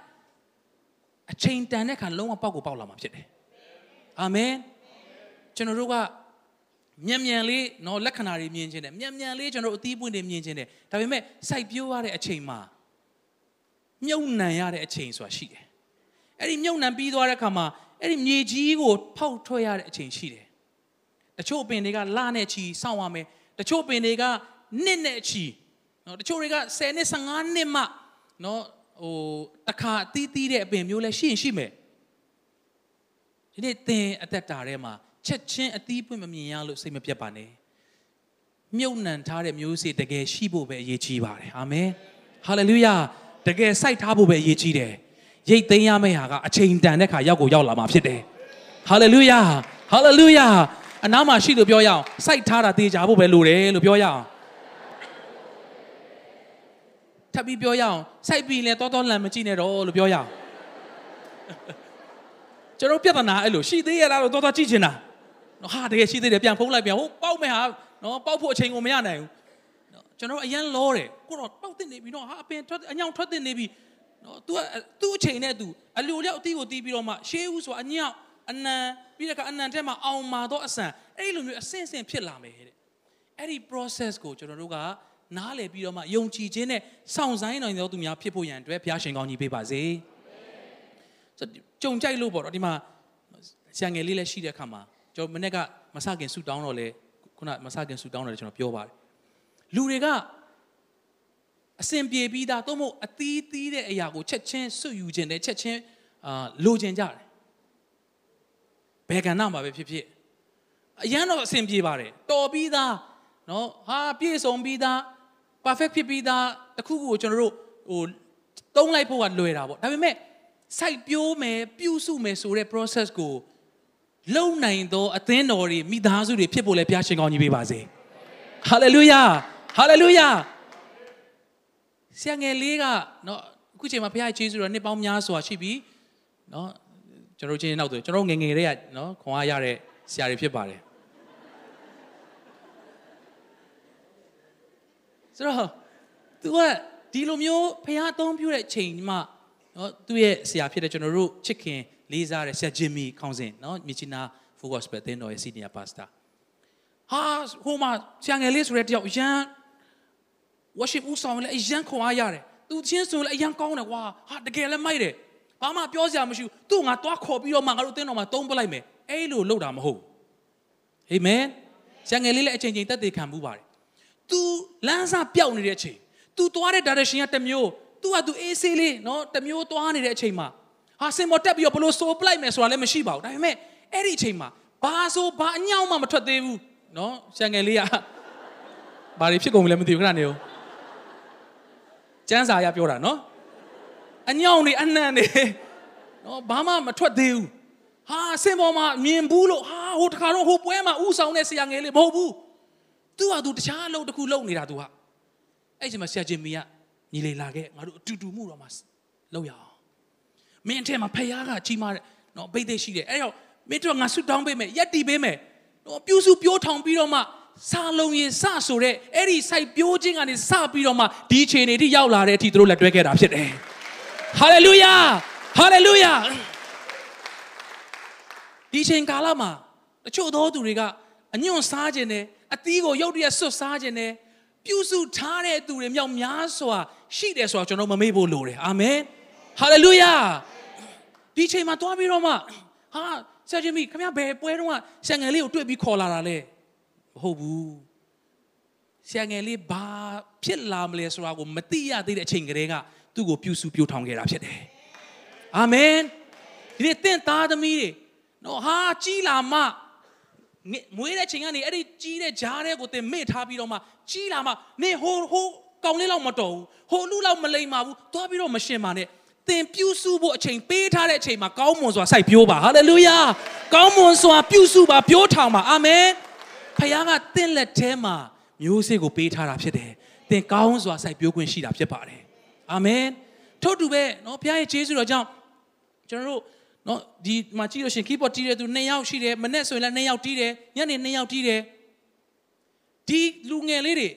အချိန်တန်တဲ့ခါလုံးဝပေါက်ကိုပေါက်လာမှာဖြစ်တယ် အာမင်ကျွန်တော်တို့ကမြန်မြန်လေးနော်လက္ခဏာတွေမြင်ခြင်းတယ်မြန်မြန်လေးကျွန်တော်တို့အသီးပွင့်တွေမြင်ခြင်းတယ်ဒါပေမဲ့စိုက်ပျိုးရတဲ့အချိန်မှာမြုပ်နှံရတဲ့အချိန်ဆိုတာရှိတယ်အဲ့ဒီမြုပ်နှံပြီးသွားတဲ့အခါမှာအဲ့ဒီမြေကြီးကိုဖောက်ထွက်ရတဲ့အချိန်ရှိတယ်တချို့ပင်တွေကလနဲ့ချီစောင့်ရမယ်တချို့ပင်တွေကနှစ်နဲ့ချီနော်တချို့တွေက10နှစ်15နှစ်မှနော်ဟိုတခါအသီးသီးတဲ့အပင်မျိုးလဲရှိရင်ရှိမယ် ဒီနေ့သင်အသက်တာထဲမှာချက်ချင်းအသီးပွင့်မမြင်ရလို့စိတ်မပြတ်ပါနဲ့မြုပ်နှံထားတဲ့မျိုးစေ့တကယ်ရှိဖို့ပဲအရေးကြီးပါတယ်အာမင်ဟာလေလုယာတကယ်စိုက်ထားဖို့ပဲအရေးကြီးတယ်ရိတ်သိမ်းရမယ့်ဟာကအချိန်တန်တဲ့ခါရောက်ကိုရောက်လာမှာဖြစ်တယ်ဟာလေလုယာဟာလေလုယာအနားမှာရှိလို့ပြောရအောင်စိုက်ထားတာတေချာဖို့ပဲလိုတယ်လို့ပြောရအောင်ထပ်ပြီးပြောရအောင်စိုက်ပြီးလဲတော်တော်လမ်းမကြည့်နဲ့တော့လို့ပြောရအောင် ကျွန်တော်ပြဿနာအဲ့လိုရှိသေးရလားလို့တော်တော်ကြည့်ချင်တာနော်ဟာတကယ်ရှိသေးတယ်ပြန်ဖုံးလိုက်ပြန်ဟိုပေါက်မယ်ဟာနော်ပေါက်ဖို့အချိန်ကိုမရနိုင်ဘူးနော်ကျွန်တော်အရန်လောတယ်ကိုတော့ပေါက်တင်နေပြီနော်ဟာအပင်ထွက်အညောင်ထွက်တင်နေပြီနော် तू ကသူ့အချိန်နဲ့ तू အလိုလျောက်အတီးကိုတီးပြီးတော့မှရှေးဦးဆိုအညောင်အနံပြီးတဲ့ကအနံထဲမှာအောင်မာတော့အဆန်အဲ့လိုမျိုးအဆင့်ဆင့်ဖြစ်လာမယ်တဲ့အဲ့ဒီ process ကိုကျွန်တော်တို့ကနားလည်ပြီးတော့မှယုံကြည်ခြင်းနဲ့စောင့်ဆိုင်နိုင်တော်သူများဖြစ်ဖို့ရန်အတွက်ဘုရားရှင်ကောင်းကြီးပေးပါစေဆို ကြုံကြိုက်လို့ပေါ့နော်ဒီမှာဆံငယ်လေးလည်းရှိတဲ့အခါမှာကျွန်တော်မနေ့ကမဆခင်ဆူတောင်းတော့လေခုနမဆခင်ဆူတောင်းတော့လေကျွန်တော်ပြောပါတယ်လူတွေကအစင်ပြေပြီးသားသို့မဟုတ်အသီးသီးတဲ့အရာကိုချက်ချင်းစွတ်ယူခြင်းနဲ့ချက်ချင်းအာလိုချင်ကြတယ်ဘယ်ကဏ္ဍမှာပဲဖြစ်ဖြစ်အရန်တော့အစင်ပြေပါတယ်တော်ပြီးသားနော်ဟာပြည့်စုံပြီးသား perfect ဖြစ်ပြီးသားတခုခုကိုကျွန်တော်တို့ဟိုတုံးလိုက်ဖို့ကလွယ်တာပေါ့ဒါပေမဲ့ စိုက်ပျိုးမယ်ပြုစုမယ်ဆိုတဲ့ process ကိုလုံနိုင်သောအသင်းတော်တွေမိသားစုတွေဖြစ်ဖို့လည်းဘုရားရှင်ကောင်းကြီးပေးပါစေ hallelujah hallelujah ဆရာငယ်လေးကเนาะအခုချိန်မှာဘုရားယေရှုတော်နှစ်ပေါင်းများစွာရှိပြီเนาะကျွန်တော်ချင်းနောက်ဆိုကျွန်တော်ငယ်ငယ်လေးကเนาะခွန်အားရတဲ့ဆရာတွေဖြစ်ပါတယ်ဆိုတော့ तू ကဒီလိုမျိုးဘုရားအသုံးပြုတဲ့ချိန်မှာ နော်သူ့ရဲ့ဆရာဖြစ်တဲ့ကျွန်တော်တို့ချစ်ခင်လေးစားတဲ့ဆရာဂျင်မီခေါင်းစဉ်နော်မြချီနာဖိုဂော့စပယ်တင်တော်ရဲ့စီနီယာပါစတာဟာဟိုမှာဆရာငယ်လေးဆိုတဲ့တယောက်ရန် worship ဦးဆောင်လဲအရန်ခွန်အားရတယ်သူချင်းဆိုလဲအရန်ကောင်းတယ်ကွာဟာတကယ်လဲမိုက်တယ်ဘာမှပြောစရာမရှိဘူးသူ့ငါတွားခေါ်ပြီးတော့မှငါတို့တင်းတော်မှာတုံးပလိုက်မယ်အဲ့လိုလုပ်တာမဟုတ်ဘူးအာမင်ဆရာငယ်လေးလည်းအချိန်ချင်းတက်သေးခံမှုပါတယ် तू လမ်းစာပြောက်နေတဲ့အချိန် तू သွားတဲ့ direction ကတစ်မျိုး तू က तू အေးဆေးလေးနော်တစ်မျိုးသွားနေတဲ့အချိန်မှာဟာစင်မော်တက်ပြီးတော့ဘလို့ဆိုပလိုက်မယ်ဆိုတာလည်းမရှိပါဘူးဒါပေမဲ့အဲ့ဒီအချိန်မှာဘာဆိုဘာအညောင်းမှမထွက်သေးဘူးနော်ဆရာငယ်လေးကဘာတွေဖြစ်ကုန်ပြီလဲမသိဘူးခဏနေဦးကျန်းစာရပြောတာနော်အညောင်းတွေအနှံ့တွေနော်ဘာမှမထွက်သေးဘူးဟာစင်ပေါ်မှာမြင်ဘူးလို့ဟာဟိုတခါတော့ဟိုပွဲမှာဥဆောင်တဲ့ဆရာငယ်လေးမဟုတ်ဘူးသူကသူတခြားအလုပ်တစ်ခုလုပ်နေတာသူကအဲ့ဒီမှာဆရာချင်းမီက ညီလေးလာခဲ့ငါတို့အတူတူမှုတော့မှလုပ်ရအောင်မင်းအထက်မှာဖယားကကြီးမားတဲ့နော်ဘိတ်သိရှိတယ်အဲ့တော့မင်းတို့ငါဆွတောင်းပေးမယ်ရက်တီပေးမယ်နော်ပြူစုပြိုးထောင်ပြီးတော့မှစာလုံးရင်စဆိုတဲ့အဲ့ဒီစိုက်ပြိုးခြင်းကနေစပြီးတော့မှဒီခြေနေထိရောက်လာတဲ့အထိသူတို့လက်တွဲခဲ့တာဖြစ်တယ်ဟာလေလုယာဟာလေလုယာဒီချိန်ကာလမှာတချို့သောသူတွေကအညွန့်စားခြင်းနဲ့အသီးကိုရုတ်တရက်ဆွတ်စားခြင်းနဲ့ပြုစုထားတဲ့သူတွေမြောက်များစွာ ရှိတယ်ဆိုတာကျွန်တော်မမေ့ဖို့လိုတယ်အာမင်ဟာလေလုယာဒီချိန်မှာတွားပြီးတော့မှဟာဆရာဂျင်မီခင်ဗျားဘယ်ပွဲတော့ဆရာငယ်လေးကိုတွေ့ပြီးခေါ်လာတာလဲမဟုတ်ဘူးဆရာငယ်လေးဘာဖြစ်လာမလဲဆိုတာကိုမသိရသေးတဲ့အချိန်ကလေးကသူ့ကိုပြုစုပြိုးထောင်ခဲ့တာဖြစ်တယ်အာမင်ဒီနေ့တင့်သားသမီးတွေနော်ဟာကြီးလာမှမွေးတဲ့ချိန်ကနေအဲ့ဒီကြီးတဲ့ဂျားတဲ့ကိုတင်မေ့ထားပြီးတော့မှကြီးလာမှနေဟိုဟို ကောင်လေးလောက်မတော်ဘူးဟိုလူလောက်မလိမ္မာဘူးသွားပြီးတော့မရှင်ပါနဲ့သင်ပြုစုဖို့အချိန်ပေးထားတဲ့အချိန်မှာကောင်းမွန်စွာစိုက်ပျိုးပါဟာလေလုယာကောင်းမွန်စွာပြုစုပါပျိုးထောင်ပါအာမင်ဖခင်ကတင့်လက်ထဲမှာမျိုးစေ့ကိုပေးထားတာဖြစ်တယ်သင်ကောင်းစွာစိုက်ပျိုးခွင့်ရှိတာဖြစ်ပါတယ်အာမင်ထို့တူပဲเนาะဘုရားရဲ့ကျေးဇူးတော်ကြောင့်ကျွန်တော်တို့နော်ဒီမှာကြည့်လို့ရှင် keyboard တီးတဲ့သူ2ယောက်ရှိတယ်မနေ့ဆိုရင်လည်း2ယောက်တီးတယ်ညနေ2ယောက်တီးတယ်ဒီလူငယ်လေးတွေနော်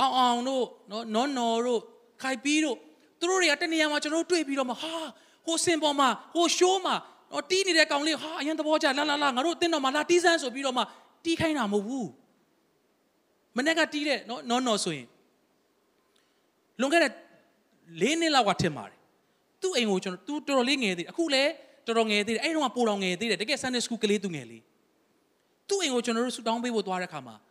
အောင်အောင်တို့နော်နော်နော်တို့ခိုင်ပြီးတို့သူတို့တွေကတနေရာမှာကျွန်တော်တို့တွေ့ပြီးတော့မှဟာဟိုစင်ပေါ်မှာဟိုရှိုးမှာနော်တီးနေတဲ့ကောင်လေးဟာအရင်သဘောကျလာလာလာငါတို့အတင်းတော်မှာလာတီးစမ်းဆိုပြီးတော့မှတီးခိုင်းတာမဟုတ်ဘူးမနေ့ကတီးတဲ့နော်နော်နော်ဆိုရင်လွန်ခဲ့တဲ့၄နှစ်လောက်ကထင်ပါတယ်သူ့အိမ်ကိုကျွန်တော် तू တော်တော်လေးငယ်သေးတယ်အခုလည်းတော်တော်ငယ်သေးတယ်အဲ့တုန်းကပိုတော်ငယ်သေးတယ်တကယ် Sunday school ကလေးသူငယ်လေးသူ့အိမ်ကိုကျွန်တော်တို့ဆူတောင်းပေးဖို့သွားတဲ့ခါမှာ तू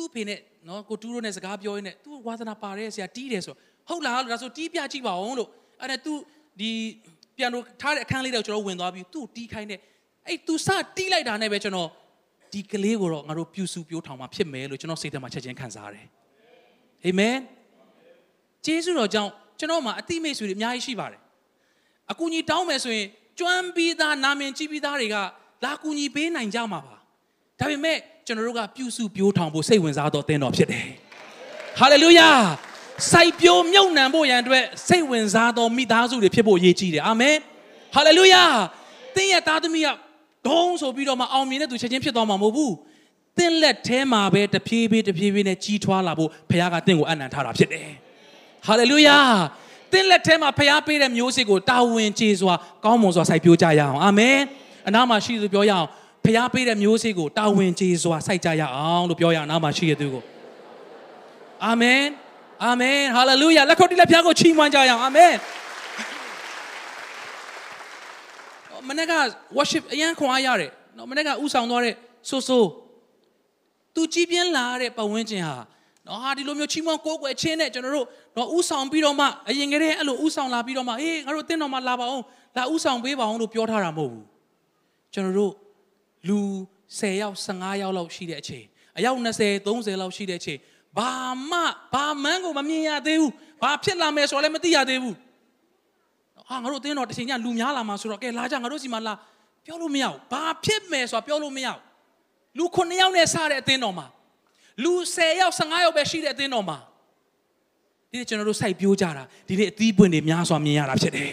သူ့ဖေနဲ့နော်ကိုတူးတို့နဲ့စကားပြောရင်းနဲ့သူ့ဝါသနာပါတယ်ဆရာတီးတယ်ဆိုဟုတ်လားလို့ဒါဆိုတီးပြကြည့်ပါအောင်လို့အဲ့ဒါသူဒီပြန်လို့ထားတဲ့အခန်းလေးတော့ကျွန်တော်ဝင်သွားပြီးသူ့တီးခိုင်းတဲ့အဲ့သူစတီးလိုက်တာနဲ့ပဲကျွန်တော်ဒီကလေးကိုတော့ငါတို့ပြူစုပြိုးထောင်မှာဖြစ်မယ်လို့ကျွန်တော်စိတ်ထဲမှာချက်ချင်းခံစားရတယ်အာမင်ကျေးဇူးတော်ကြောင့်ကျွန်တော်မှာအတိမိတ်ဆွေတွေအများကြီးရှိပါတယ်အကူကြီးတောင်းမယ်ဆိုရင်ကျွမ်းပြီးသားနာမင်ကြည့်ပြီးသားတွေကလာကူညီပေးနိုင်ကြမှာပါဒါပေမဲ့ ကျွန်တော်တို့ကပြုစုပြိုးထောင်ဖို့စိတ်ဝင်စားတော့တင်းတော်ဖြစ်တယ်ဟာလေလုယာစိုက်ပျိုးမြုပ်နှံဖို့ရန်အတွက်စိတ်ဝင်စားသောမိသားစုတွေဖြစ်ဖို့အရေးကြီးတယ်အာမင်ဟာလေလုယာသင်ရဲ့သားသမီးကဒုံးဆိုပြီးတော့မှအောင်မြင်တဲ့သူချက်ချင်းဖြစ်သွားမှာမဟုတ်ဘူးသင်လက်ထဲမှာပဲတဖြည်းဖြည်းတဖြည်းဖြည်းနဲ့ကြီးထွားလာဖို့ဘုရားကသင်ကိုအနံ့ထားတာဖြစ်တယ်ဟာလေလုယာသင်လက်ထဲမှာဖျားပေးတဲ့မျိုးစေ့ကိုတာဝန်ကျေစွာကောင်းမွန်စွာစိုက်ပျိုးကြရအောင်အာမင်အနာမှာရှိသူပြောရအောင် ဖျားပေးတဲ့မျိုးစေ့ကိုတာဝန်ကျေစွာစိုက်ကြရအောင်လို့ပြောရအောင်အနာမှာရှိတဲ့သူကိုအာမင်အာမင်ဟာလေလုယာလက်ခုပ်တီးလက်ဖျားကိုချီးမွမ်းကြရအောင်အာမင်မနေ့က worship အရန်ခွန်အားရတယ်နော်မနေ့ကဥဆောင်သွားတဲ့ဆိုဆိုသူကြည်ပြင်းလာတဲ့ပတ်ဝန်းကျင်ဟာနော်ဟာဒီလိုမျိုးချီးမွမ်းကိုးကွယ်ခြင်းနဲ့ကျွန်တော်တို့တော့ဥဆောင်ပြီးတော့မှအရင်ကတည်းအဲ့လိုဥဆောင်လာပြီးတော့မှဟေးငါတို့တင်းတော်မှလာပါအောင်လာဥဆောင်ပေးပါအောင်လို့ပြောထားတာမဟုတ်ဘူးကျွန်တော်တို့ လူ10ယောက်15ယောက်လောက်ရှိတဲ့အချိန်အယောက်20 30လောက်ရှိတဲ့အချိန်ဘာမှဘာမှန်းကိုမမြင်ရသေးဘူးဘာဖြစ်လာမယ်ဆိုတော့လည်းမသိရသေးဘူးဟာငါတို့အတင်းတော်တစ်ချိန်ကျလူများလာမှာဆိုတော့ကဲလာကြငါတို့စီမှာလာပြောလို့မရဘူးဘာဖြစ်မယ်ဆိုတာပြောလို့မရဘူးလူ9ယောက်နဲ့စတဲ့အတင်းတော်မှာလူ10ယောက်15ယောက်ပဲရှိတဲ့အသင်းတော်မှာဒီနေ့ကျွန်တော်တို့စိုက်ပျိုးကြတာဒီနေ့အသီးပွင့်တွေများစွာမြင်ရတာဖြစ်တယ်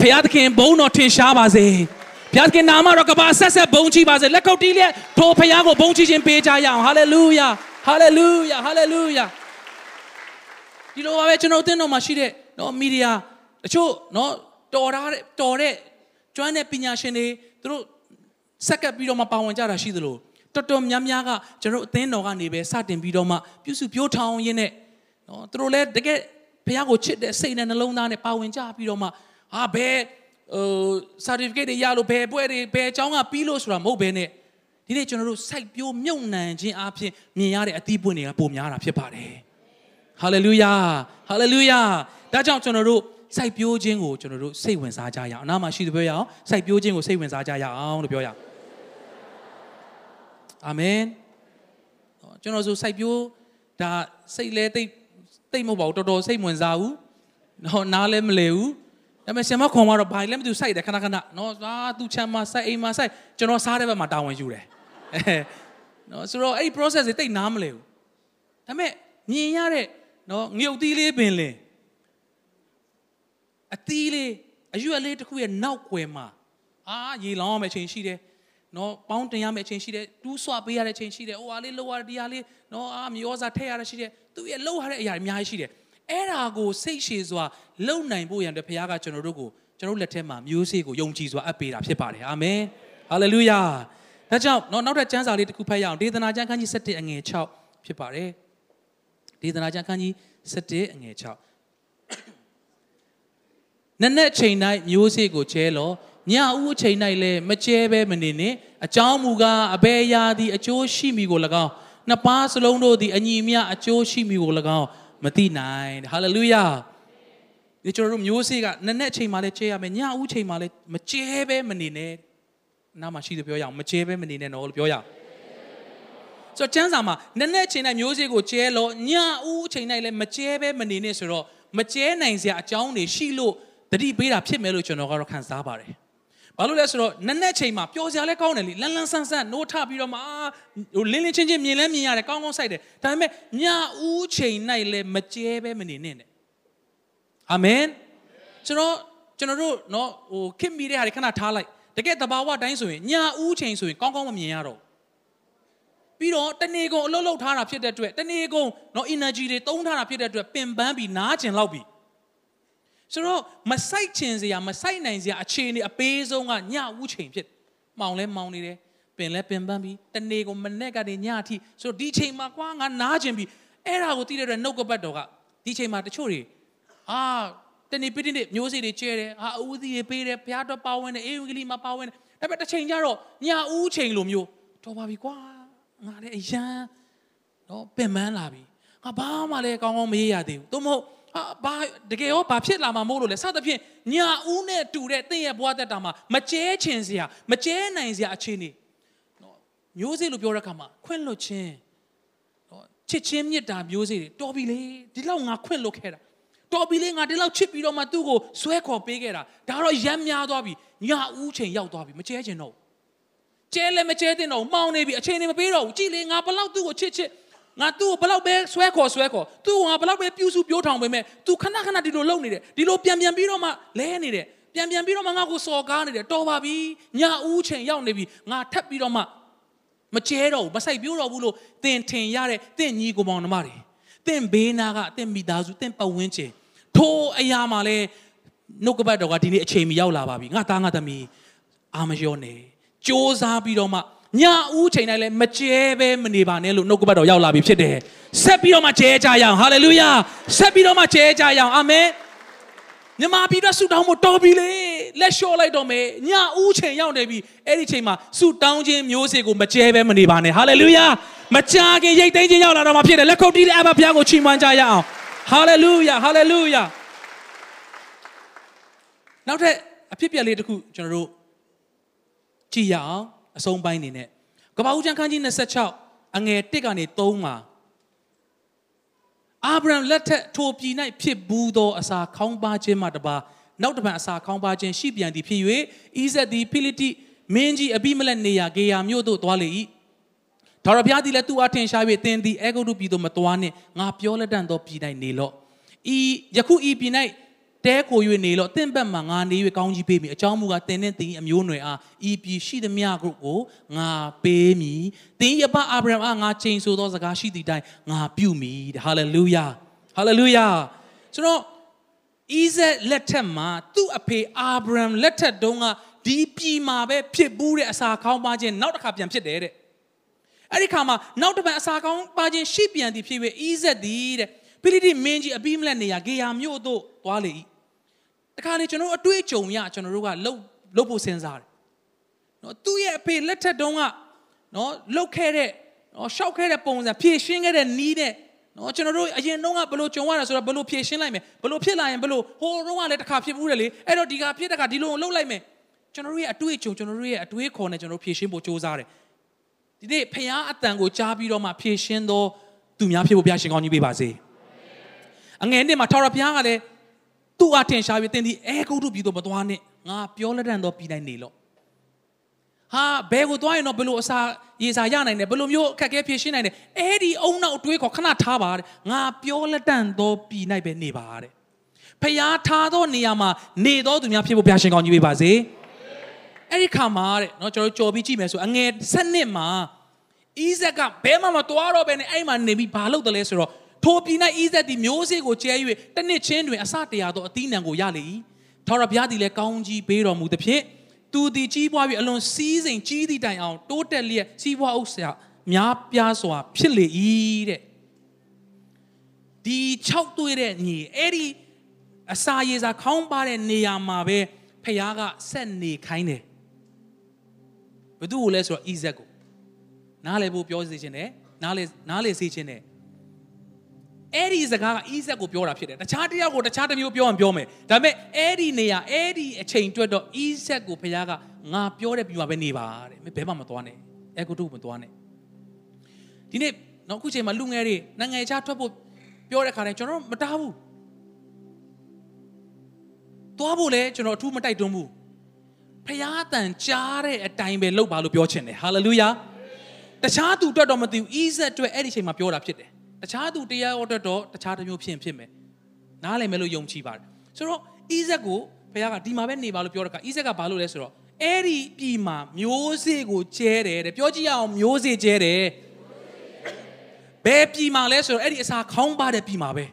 ဖခင်သခင်ဘုန်းတော်ထင်ရှားပါစေ ဘုရားသခင်နာမတော်ကပါဆက်ဆက်ဘုန်းကြီးပါစေလက်ကုပ်တီးလျက်ထိုဖခင်ကိုဘုန်းကြီးခြင်းပေးကြရအောင်ဟာလေလုယာဟာလေလုယာဟာလေလုယာဒီလိုပါပဲကျွန်တော်အသင်းတော်မှာရှိတဲ့နော်မီဒီယာတချို့နော်တော်ထားတဲ့တော်တဲ့ကျွမ်းတဲ့ပညာရှင်တွေသူတို့ဆက်ကပ်ပြီးတော့မှပါဝင်ကြတာရှိသလိုတော်တော်များများကကျွန်တော်အသင်းတော်ကနေပဲစတင်ပြီးတော့မှပြုစုပြောထောင်ရင်းနဲ့နော်သူတို့လည်းတကယ်ဘုရားကိုချစ်တဲ့စိတ်နဲ့နှလုံးသားနဲ့ပါဝင်ကြပြီးတော့မှဟာဘယ် ဟို certificate တွေရလို့ဘယ်ပွဲတွေဘယ်အကြောင်းကပြီးလို့ဆိုတာမဟုတ်ဘဲနဲ့ဒီနေ့ကျွန်တော်တို့စိုက်ပျိုးမြုပ်နှံခြင်းအပြင်မြင်ရတဲ့အသီးပွင့်တွေကပိုများတာဖြစ်ပါတယ်ဟာလေလုယာဟာလေလုယာဒါကြောင့်ကျွန်တော်တို့စိုက်ပျိုးခြင်းကိုကျွန်တော်တို့စိတ်ဝင်စားကြရအောင်အနာမှာရှိသူပြောရအောင်စိုက်ပျိုးခြင်းကိုစိတ်ဝင်စားကြရအောင်လို့ပြောရအောင်အာမင်ကျွန်တော်ဆိုစိုက်ပျိုးဒါစိတ်လဲတိတ်တိတ်မဟုတ်ပါဘူးတော်တော်စိတ်ဝင်စားဘူးနော်နားလည်းမလဲဘူး ဒါပေမဲ့ဆင်မခွန်ကတော့ဘာလည်းမသိစိုက်တယ်ခဏခဏနော်အာသူချမ်းမစိုက်အိမ်မစိုက်ကျွန်တော်စားတဲ့ဘက်မှာတာဝန်ယူတယ်အဲနော်ဆိုတော့အဲ့ဒီ process တွေတိတ်နားမလဲဘူးဒါပေမဲ့မြင်ရတဲ့နော်ငြုပ်သီးလေးပင်လင်အသီးလေးအရွက်လေးတစ်ခုရဲ့နောက်ွယ်မှာအာရေလောင်းရမယ့်ချိန်ရှိတယ်နော်ပေါင်းတင်ရမယ့်အချိန်ရှိတယ်တူးဆွပေးရတဲ့အချိန်ရှိတယ်ဟိုဟာလေးလှုပ်ရတရားလေးနော်အာမြေဩဇာထည့်ရတာရှိတယ်သူရဲ့လှုပ်ရတဲ့အရာတွေအများကြီးရှိတယ် အဲ့ဒါကိုစိတ်ရှည်စွာလှုပ်နိုင်ဖို့ရန်အတွက်ဘုရားကကျွန်တော်တို့ကိုကျွန်တော်လက်ထက်မှာမျိုးစေ့ကိုယုံကြည်စွာအပ်ပေးတာဖြစ်ပါတယ်အာမင်ဟာလေလုယာဒါကြောင့်နော်နောက်ထပ်ကျမ်းစာလေးတစ်ခုဖတ်ရအောင်ဒေသနာကျမ်းခန်းကြီး7အငယ်6ဖြစ်ပါတယ်ဒေသနာကျမ်းခန်းကြီး7အငယ်6နက်နက်ချိန်တိုင်းမျိုးစေ့ကိုကျဲလောညဦးအချိန်၌လည်းမကျဲပဲမနေနဲ့အကြောင်းမူကားအဘယ်ရာသည်အကျိုးရှိမိကို၎င်းနှစ်ပါးစလုံးတို့သည်အညီမျှအကျိုးရှိမိကို၎င်း မသိနိုင်ဟာလေလုယာဒီကျွန်တော်တို့မျိုးစေ့ကနက်နက်ချိန်မှလည်းကျဲရမယ်ညဦးချိန်မှလည်းမကျဲပဲမနေနဲ့နားမှာရှိတယ်ပြောရအောင်မကျဲပဲမနေနဲ့နော်လို့ပြောရအောင်ဆိုတော့ကျမ်းစာမှာနက်နက်ချိန်တိုင်းမျိုးစေ့ကိုကျဲလို့ညဦးချိန်တိုင်းလည်းမကျဲပဲမနေနဲ့ဆိုတော့မကျဲနိုင်စရာအကြောင်းတွေရှိလို့တတိပေးတာဖြစ်မယ်လို့ကျွန်တော်ကတော့ခံစားပါတယ် ဘာလို့လဲဆိုတော့နက်နက်ချိန်မှာပျော်စရာလည်းကောင်းတယ်လေလန်းလန်းဆန်းဆန်းနိုးထပြီးတော့မှဟိုလင်းလင်းချင်းချင်းမြင်လဲမြင်ရတယ်ကောင်းကောင်းဆိုင်တယ်ဒါပေမဲ့ညဦးချိန်၌လည်းမကျဲပဲမနေနဲ့နဲ့အာမင်ကျွန်တော်ကျွန်တော်တို့เนาะဟိုခင်မိတဲ့ဟာတွေခဏထားလိုက်တကယ်တဘာဝတိုင်းဆိုရင်ညဦးချိန်ဆိုရင်ကောင်းကောင်းမမြင်ရတော့ပြီးတော့တနေကုန်အလုပ်လုပ်ထားတာဖြစ်တဲ့အတွက်တနေကုန်เนาะ energy တွေတုံးထားတာဖြစ်တဲ့အတွက်ပင်ပန်းပြီးနားကျင်လောက်ပြီး ဆိုတော့မဆိုင်ချင်စရာမဆိုင်နိုင်စရာအခြေအနေအပေးဆုံးကညဝူးချိန်ဖြစ်မောင်လဲမောင်နေတယ်ပင်လဲပင်ပန်းပြီးတနေ့ကိုမနဲ့ကနေညအထိဆိုတော့ဒီချိန်မှာကွာငါနားကျင်ပြီးအဲ့ဒါကိုသိတဲ့အတွက်နှုတ်ကပတ်တော်ကဒီချိန်မှာတချို့တွေအာတနေ့ပြည့်နေ့မျိုးစေ့တွေကျဲတယ်အာအဦးသီးတွေပေးတယ်ဘုရားတော်ပါဝင်တယ်အေဝံဂေလိမှာပါဝင်တယ်ဒါပေမဲ့တစ်ချိန်ကျတော့ညဦးချိန်လိုမျိုးတော်ပါပြီကွာငါလည်းအရန်နော်ပင်ပန်းလာပြီငါဘာမှလည်းကောင်းကောင်းမရေးရသေးဘူးသို့မဟုတ် ဟာဘာတကယ်ရောဘာဖြစ်လာမှာမဟုတ်လို့လဲစသဖြင့်ညာဦးနဲ့တူတဲ့တင့်ရဲ့ဘဝတက်တာမှာမကျဲချင်စရာမကျဲနိုင်စရာအခြေအနေနော်မျိုးစေ့လို့ပြောတဲ့အခါမှာခွင့်လွတ်ခြင်းနော်ချစ်ချင်းမြတ်တာမျိုးစေ့တွေတော်ပြီလေဒီလောက်ငါခွင့်လွတ်ခဲ့တာတော်ပြီလေငါဒီလောက်ချစ်ပြီးတော့မှသူ့ကိုဆွဲခေါ်ပေးခဲ့တာဒါတော့ရမ်းများသွားပြီညာဦးချိန်ရောက်သွားပြီမကျဲချင်တော့ကျဲလည်းမကျဲတင်တော့မှောင်နေပြီအချိန်နေမပေးတော့ဘူးကြည်လေငါဘလောက်သူ့ကိုချစ်ချစ် ငါသူ့ကိုဘလောက်ပဲဆွဲခေါ်ဆွဲခေါ်သူ့ကိုငါဘလောက်ပဲပြူစုပြိုးထောင်ပေးမဲ့ तू ခဏခဏဒီလိုလုပ်နေတယ်ဒီလိုပြန်ပြန်ပြီးတော့မှလဲနေတယ်ပြန်ပြန်ပြီးတော့မှငါကိုစော်ကားနေတယ်တော်ပါပြီညာဦးချိန်ရောက်နေပြီငါထပ်ပြီးတော့မှမကျဲတော့ဘူးမဆိုင်ပြိုးတော့ဘူးလို့သင်ထင်ရတဲ့သင်ညီကိုမောင်နှမတွေသင်ဘေးနာကသင်မိသားစုသင်ပတ်ဝန်းကျင်ထိုးအရာမှာလဲနှုတ်ကပတ်တော်ကဒီနေ့အချိန်မီရောက်လာပါပြီငါသားငါသမီးအာမလျောနေစ조사ပြီးတော့မှ ညဦးချိန်တိုင်းလဲမကျဲပဲမနေပါနဲ့လို့နှုတ်ကပတ်တော်ရောက်လာပြီဖြစ်တယ်ဆက်ပြီးတော့မှကျဲကြရအောင်ဟာလေလုယာဆက်ပြီးတော့မှကျဲကြရအောင်အာမင်မြမပြီးတော့ဆုတောင်းဖို့တော်ပြီလေလက်လျှော့လိုက်တော့မယ်ညဦးချိန်ရောက်နေပြီအဲ့ဒီချိန်မှာဆုတောင်းခြင်းမျိုးစေ့ကိုမကျဲပဲမနေပါနဲ့ဟာလေလုယာမကြခင်ရိတ်သိမ်းခြင်းရောက်လာတော့မှဖြစ်တယ်လက်ခုပ်တီးတဲ့အဘဘုရားကိုချီးမွမ်းကြရအောင်ဟာလေလုယာဟာလေလုယာနောက်ထပ်အဖြစ်ပြက်လေးတစ်ခုကျွန်တော်တို့ကြည့်ရအောင် အဆုံးပိုင်းနေနဲ့ကပ္ပဦးကျမ်းခန်းကြီး26အငယ်1ကနေ3မှာအာဗြဟံလက်ထက်ထိုပြည်၌ဖြစ်ဘူးသောအစာခေါင်းပါခြင်းမှတပါနောက်တစ်ပံအစာခေါင်းပါခြင်းရှိပြန်သည်ဖြစ်၍ဣဇက်သည်ဖိလိတိမင်းကြီးအဘိမလက်နေရာဂေယာမြို့သို့သွားလေ၏ဒါရဘုရားသည်လည်းသူ့အထင်ရှား၍သင်သည်အေဂုတုပြည်သို့မသွားနှင့်ငါပြောလက်တန်သောပြည်၌နေလော့ဤယခုဤပြည်၌ တဲကို၍နေလို့တင့်ဘက်မှာငါနေ၍ကောင်းကြီးပေးမိအကြောင်းမူကားတင်တဲ့တင်အမျိုးနွယ်အားဤပြည်ရှိသမျှကိုငါပေးမိတင်ရပါအာဗြဟံအားငါချိန်ဆိုသောစကားရှိသည့်တိုင်ငါပြုမိဟာလေလုယာဟာလေလုယာဆိုတော့ဣဇက်လက်ထက်မှာသူ့အဖေအာဗြဟံလက်ထက်တုန်းကဒီပြည်မှာပဲဖြစ်ဘူးတဲ့အစာခေါင်းပါခြင်းနောက်တစ်ခါပြန်ဖြစ်တယ်တဲ့အဲ့ဒီခါမှာနောက်တစ်ပတ်အစာကောင်းပါခြင်းရှိပြန်သည်ဖြစ်၍ဣဇက်သည်တဲ့ဖိလိတိမင်းကြီးအဘိမလက်နေရာဂေယာမြို့သို့သွားလေ၏ တခါလေကျွန်တော်အတွေ့အကြုံရကျွန်တော်တို့ကလှုပ်လှုပ်ဖို့စဉ်းစားတယ်နော်သူ့ရဲ့အဖေလက်ထက်တုန်းကနော်လှုပ်ခဲ့တဲ့နော်ရှောက်ခဲ့တဲ့ပုံစံဖြည့်ရှင်းခဲ့တဲ့နီးတဲ့နော်ကျွန်တော်တို့အရင်တုန်းကဘလို့ကြုံရတာဆိုတော့ဘလို့ဖြည့်ရှင်းလိုက်မယ်ဘလို့ဖြစ်လာရင်ဘလို့ဟိုတုန်းကလည်းတစ်ခါဖြစ်ဘူးတယ်လေအဲ့တော့ဒီကဖြစ်တဲ့ခါဒီလိုလှုပ်လိုက်မယ်ကျွန်တော်တို့ရဲ့အတွေ့အကြုံကျွန်တော်တို့ရဲ့အတွေးခေါ်နဲ့ကျွန်တော်တို့ဖြည့်ရှင်းဖို့စ조사တယ်ဒီနေ့ဖခင်အတန်ကိုကြားပြီးတော့မှဖြည့်ရှင်းသောသူများဖြစ်ဖို့ဘုရားရှင်ကောင်းကြီးပေးပါစေအငယ်နှစ်မှာထာဝရဘုရားကလည်း သူ့အထင်ရှားပြီးသင်ဒီအဲဂုတ်တုပြည်သို့မသွားနဲ့ငါပြောလက်တန်တော့ပြည်တိုင်းနေလို့ဟာဘယ်ကိုသွားရင်တော့ဘယ်လိုအစာရေစာရနိုင်တယ်ဘယ်လိုမျိုးအခက်အခဲဖြေရှင်းနိုင်တယ်အဲ့ဒီအုံနောက်တွေးခေါ်ခဏထားပါတဲ့ငါပြောလက်တန်တော့ပြည်၌ပဲနေပါတဲ့ဖျားထားသောနေရာမှာနေတော်သူများဖြစ်ဖို့ဘုရားရှင်ကောင်းကြီးပေးပါစေအဲ့ဒီခါမှာတဲ့เนาะကျွန်တော်ကြော်ပြီးကြည့်မယ်ဆိုအငယ်7နှစ်မှာဣဇက်ကဘဲမှမသွားတော့ဘဲနဲ့အဲ့မှာနေပြီးဘာလုပ်တယ်လဲဆိုတော့ ထိုပြည်၌ဣဇက်သည်မျိုးစေ့ကိုကျဲ၍တနစ်ချင်းတွင်အစတရာသောအသီးနှံကိုရလေ၏ထာဝရဘုရားသည်လည်းကောင်းကြီးပေးတော်မူသဖြင့်သူသည်ကြီးပွားပြီးအလွန်စီးစိမ်ကြီးသည့်တိုင်အောင်တိုးတက်လျက်စီးပွားဥစ္စာများပြားစွာဖြစ်လေ၏တဲ့ဒီ6တွေ့တဲ့ညီအဲ့ဒီအစာရေစာခေါင်းပါတဲ့နေရာမှာပဲဖခင်ကဆက်နေခိုင်းတယ်ဘသူ့ကိုလဲဆိုတော့ဣဇက်ကိုနားလေဖို့ပြောစေခြင်းနဲ့နားလေနားလေစေခြင်းနဲ့ အဲ့ဒီစကားကဣဇက်ကိုပြောတာဖြစ်တယ်တခြားတယောက်ကိုတခြားတစ်မျိုးပြောရင်ပြောမယ်ဒါပေမဲ့အဲ့ဒီနေရာအဲ့ဒီအချိန်တွက်တော့ဣဇက်ကိုဖခင်ကငါပြောတဲ့ပြီးမှပဲနေပါတဲ့ဘယ်မှမသွားနဲ့အဲကုတုမသွားနဲ့ဒီနေ့နောက်ခုချိန်မှာလူငယ်တွေနိုင်ငံခြားထွက်ဖို့ပြောတဲ့ခါတိုင်းကျွန်တော်မတားဘူးသွားဖို့လဲကျွန်တော်အထူးမတိုက်တွန်းဘူးဖခင်အတန်ကြားတဲ့အတိုင်းပဲလုပ်ပါလို့ပြောချင်တယ်ဟာလေလုယာတခြားသူအတွက်တော့မသိဘူးဣဇက်အတွက်အဲ့ဒီချိန်မှာပြောတာဖြစ်တယ် တခြားသူတရားဟောတတ်တော့တခြားတစ်မျိုးဖြစ်ဖြစ်မယ်နားလည်မယ်လို့ယုံကြည်ပါတယ်ဆိုတော့ဣဇက်ကိုဘုရားကဒီမှာပဲနေပါလို့ပြောတဲ့အခါဣဇက်ကဘာလို့လဲဆိုတော့အဲ့ဒီပြည်မှာမျိုးစေ့ကိုကျဲတယ်တဲ့ပြောကြည့်ရအောင်မျိုးစေ့ကျဲတယ်ဘယ်ပြည်မှာလဲဆိုတော့အဲ့ဒီအစာခေါင်းပါတဲ့ပြည်မှာပဲ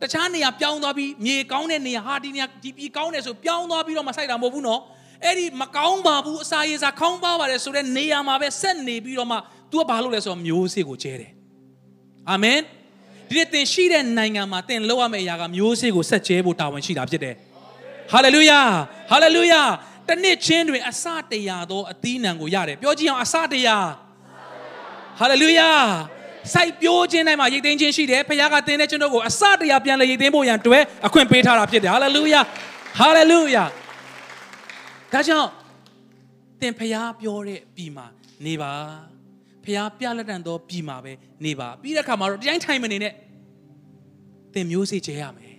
တခြားနေရာပြောင်းသွားပြီးမြေကောင်းတဲ့နေရာဟာဒီနေရာဒီပြည်ကောင်းတယ်ဆိုပြောင်းသွားပြီးတော့မဆိုင်တာမဟုတ်ဘူးနော်အဲ့ဒီမကောင်းပါဘူးအစာရေစာခေါင်းပါပါတယ်ဆိုတဲ့နေရာမှာပဲဆက်နေပြီးတော့မှ तू ကဘာလုပ်လဲဆိုတော့မျိုးစေ့ကိုကျဲတယ် အာမင်ဒီနေ့သင်ရှိတဲ့နိုင်ငံမှာသင်လုပ်ရမယ့်အရာကမျိုးစေ့ကိုဆက်ကျဲဖို့တာဝန်ရှိတာဖြစ်တယ်ဟာလေလုယာဟာလေလုယာတနစ်ချင်းတွင်အစတရာသောအသီးနှံကိုရတယ်ပြောကြည့်အောင်အစတရာဟာလေလုယာစိုက်ပျိုးခြင်းတိုင်းမှာရိတ်သိမ်းခြင်းရှိတယ်ဖခင်ကသင်တဲ့ကျွန်တော်ကိုအစတရားပြန်လဲရိတ်သိမ်းဖို့ရန်တွဲအခွင့်ပေးထားတာဖြစ်တယ်ဟာလေလုယာဟာလေလုယာဒါကြောင့်သင်ဖခင်ပြောတဲ့ပြီမှာနေပါ ဖခင်ပြလက်တန်သောပြီမှာပဲနေပါပြီးတဲ့အခါမှာတော့တိုင်းထိုင်မနေနဲ့သင်မျိုးစေ့ကျဲရမယ်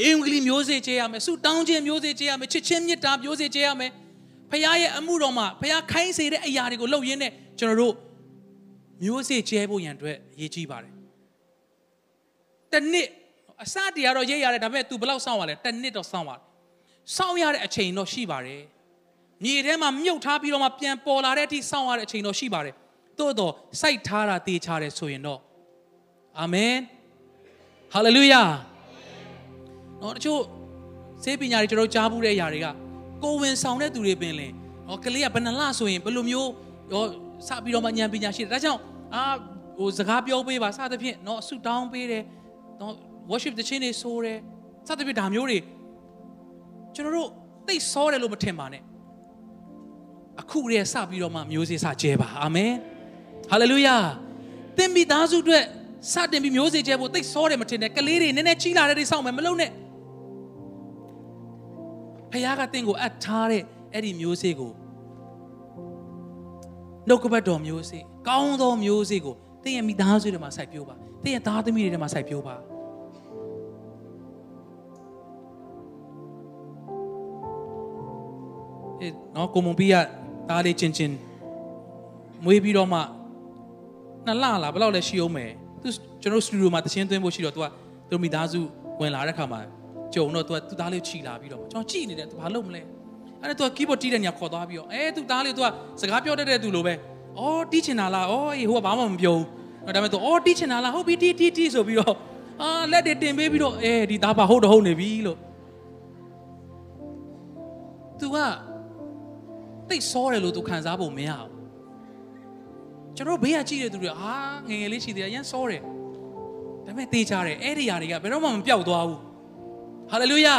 အင်္ဂလိပ်မျိုးစေ့ကျဲရမယ်ဆုတောင်းခြင်းမျိုးစေ့ကျဲရမယ်ချစ်ချင်းမေတ္တာမျိုးစေ့ကျဲရမယ်ဖခင်ရဲ့အမှုတော်မှာဖခင်ခိုင်းစေတဲ့အရာတွေကိုလုပ်ရင်းနဲ့ကျွန်တော်တို့မျိုးစေ့ကျဲဖို့ရန်အတွက်အရေးကြီးပါတယ်တနစ်အစတရားတော့ရိပ်ရတယ်ဒါပေမဲ့ तू ဘယ်လောက်စောင့်ရလဲတနစ်တော့စောင့်ရတယ်စောင့်ရတဲ့အချိန်တော့ရှိပါတယ်မြေထဲမှာမြုပ်ထားပြီးတော့မှပြန်ပေါ်လာတဲ့အထိစောင့်ရတဲ့အချိန်တော့ရှိပါတယ် သို့တော့စိုက်ထားတာတေချာတယ်ဆိုရင်တော့အာမင်ဟာလေလုယာနော်တချို့စေပညာတွေကျွန်တော်ကြားဘူးတဲ့အရာတွေကကိုဝင်ဆောင်တဲ့သူတွေပင်လင်နော်ကလေးကဘယ်နှလဆိုရင်ဘယ်လိုမျိုးဟောစပြီးတော့မှဉာဏ်ပညာရှိတယ်ဒါကြောင့်အာဟိုစကားပြောပေးပါစသဖြင့်နော်ဆူတောင်းပေးတယ်နော် worship တခြင်းတွေဆိုတယ်စသဖြင့်ဒါမျိုးတွေကျွန်တော်တို့သိစောတယ်လို့မထင်ပါနဲ့အခုတည်းကစပြီးတော့မှမျိုးစေ့စကျဲပါအာမင် ဟာလေလုယာသင်မိသားစုအတွက်စတင်ပြီးမျိုးစေ့ကျဲဖို့သိစောတယ်မထင်နဲ့ကလေးတွေနည်းနည်းကြီးလာတဲ့တွေစောင့်မယ်မလုပ်နဲ့ဖခင်ကသင်ကိုအပ်ထားတဲ့အဲ့ဒီမျိုးစေ့ကိုနှုတ်ကပတ်တော်မျိုးစေ့ကောင်းသောမျိုးစေ့ကိုသင်ရဲ့မိသားစုတွေမှာစိုက်ပျိုးပါသင်ရဲ့သားသမီးတွေမှာစိုက်ပျိုးပါအဲနော်ကိုမွန်ပီကသားလေးချင်းချင်းမွေးပြီးတော့မှ နှစ်လလားဘယ်လောက်လဲရှိအောင်မယ်သူကျွန်တော်စတူဒီယိုမှာတခြင်းသွင်းဖို့ရှိတော့ तू ကသူမိသားစုဝင်လာတဲ့ခါမှာကြုံတော့ तू ကသူ့သားလေးချီလာပြီးတော့ကျွန်တော်ကြည့်နေတယ် तू ဘာလုပ်မလဲအဲ့ဒါ तू keyboard တီးတဲ့နေရာခေါ်သွားပြီးတော့အဲသူ့သားလေး तू ကစကားပြောတတ်တဲ့သူလိုပဲအော်တီးချင်တာလားအော်ဟိုကဘာမှမပြောဘူးဒါပေမဲ့ तू အော်တီးချင်တာလားဟုတ်ပြီတီးတီးတီးဆိုပြီးတော့အာလက်တွေတင်ပေးပြီးတော့အဲဒီသားပါဟုတ်တော့ဟုတ်နေပြီလို့ तू ကတိတ်စောတယ်လို့ तू ခံစားဖို့မရဘူး ကျွန်တော်ဘေးကကြည့်တဲ့သူတွေဟာငငယ်လေးရှိသေးတယ်ရမ်းစောတယ်ဒါပေမဲ့တေးကြတယ်အဲ့ဒီຢာတွေကဘယ်တော့မှမပြောက်သွားဘူးဟာလေလုယာ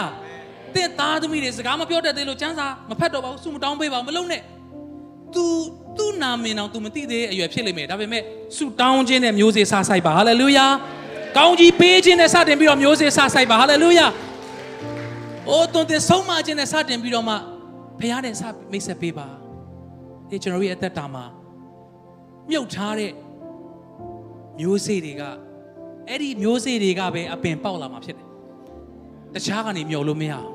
သင်သားသမီးတွေစကားမပြောတတ်သေးလို့ကျမ်းစာမဖတ်တော့ပါဘူးစုမတောင်းပေးပါဘူးမလုံးနဲ့ तू သူ့နာမည်အောင် तू မသိသေးတဲ့အရွယ်ဖြစ်လိမ့်မယ်ဒါပေမဲ့စုတောင်းခြင်းနဲ့မျိုးစေ့စားဆိုင်ပါဟာလေလုယာကောင်းကြီးပေးခြင်းနဲ့စတင်ပြီးတော့မျိုးစေ့စားဆိုင်ပါဟာလေလုယာအိုးတွင်တင်ဆုံးမခြင်းနဲ့စတင်ပြီးတော့မှဖခင်နဲ့စမိတ်ဆက်ပေးပါဒီကျွန်တော်ရဲ့အသက်တာမှာ မြုပ်ထားတဲ့မျိုးစေ့တွေကအဲ့ဒီမျိုးစေ့တွေကပဲအပင်ပေါက်လာမှာဖြစ်တယ်။တခြားကနေမျောလို့မရအောင်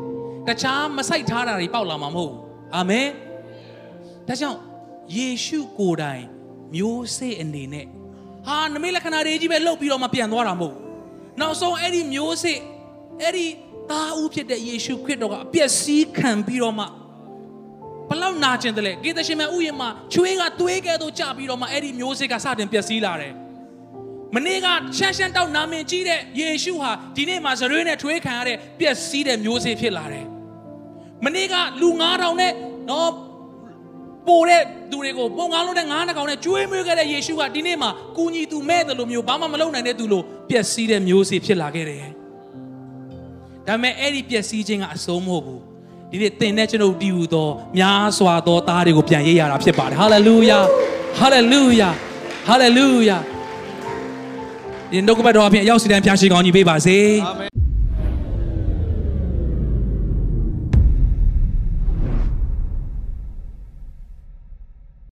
။တခြားမဆိုင်ထားတာတွေပေါက်လာမှာမဟုတ်ဘူး။အာမင်။ဒါကြောင့်ယေရှုကိုယ်တိုင်မျိုးစေ့အနေနဲ့ဟာနမိတ်လက္ခဏာတွေကြီးပဲလှုပ်ပြီးတော့မှပြန်သွားတာမဟုတ်ဘူး။နောက်ဆုံးအဲ့ဒီမျိုးစေ့အဲ့ဒီသားဦးဖြစ်တဲ့ယေရှုခရစ်တော်ကအပြည့်စည်းခံပြီးတော့မှ ဘလောက်နာကျင်တယ်လဲဂေသရှင်မဥယျာဉ်မှာချွေးကသွေးကဲ့သို့ကြပြီးတော့မှအဲ့ဒီမျိုးစေ့ကစတင်ပျက်စီးလာတယ်မနေ့ကရှမ်းရှမ်းတောက်နာမင်ကြီးတဲ့ယေရှုဟာဒီနေ့မှာဇရွေးနဲ့ထွေးခံရတဲ့ပျက်စီးတဲ့မျိုးစေ့ဖြစ်လာတယ်မနေ့ကလူ9000နဲ့နော်ပိုတဲ့သူတွေကိုပုံကားလုံးနဲ့ငါးနှကောင်နဲ့ကျွေးမွေးခဲ့တဲ့ယေရှုကဒီနေ့မှာကူညီသူမဲ့တယ်လို့မျိုးဘာမှမလုပ်နိုင်တဲ့သူလို့ပျက်စီးတဲ့မျိုးစေ့ဖြစ်လာခဲ့တယ်ဒါပေမဲ့အဲ့ဒီပျက်စီးခြင်းကအဆုံးမဟုတ်ဘူး ဒီနေ့သင်နဲ့ကျွန်တော်တည်ဟူသောများစွာသောသားတွေကိုပြန်ရေးရတာဖြစ်ပါတယ်ဟာလေလုယာဟာလေလုယာဟာလေလုယာဒီနှုတ်ကပတ်တော်အပြင်အရောက်စီတိုင်းဖျားရှိကောင်းကြီးပေးပါစေအာမင်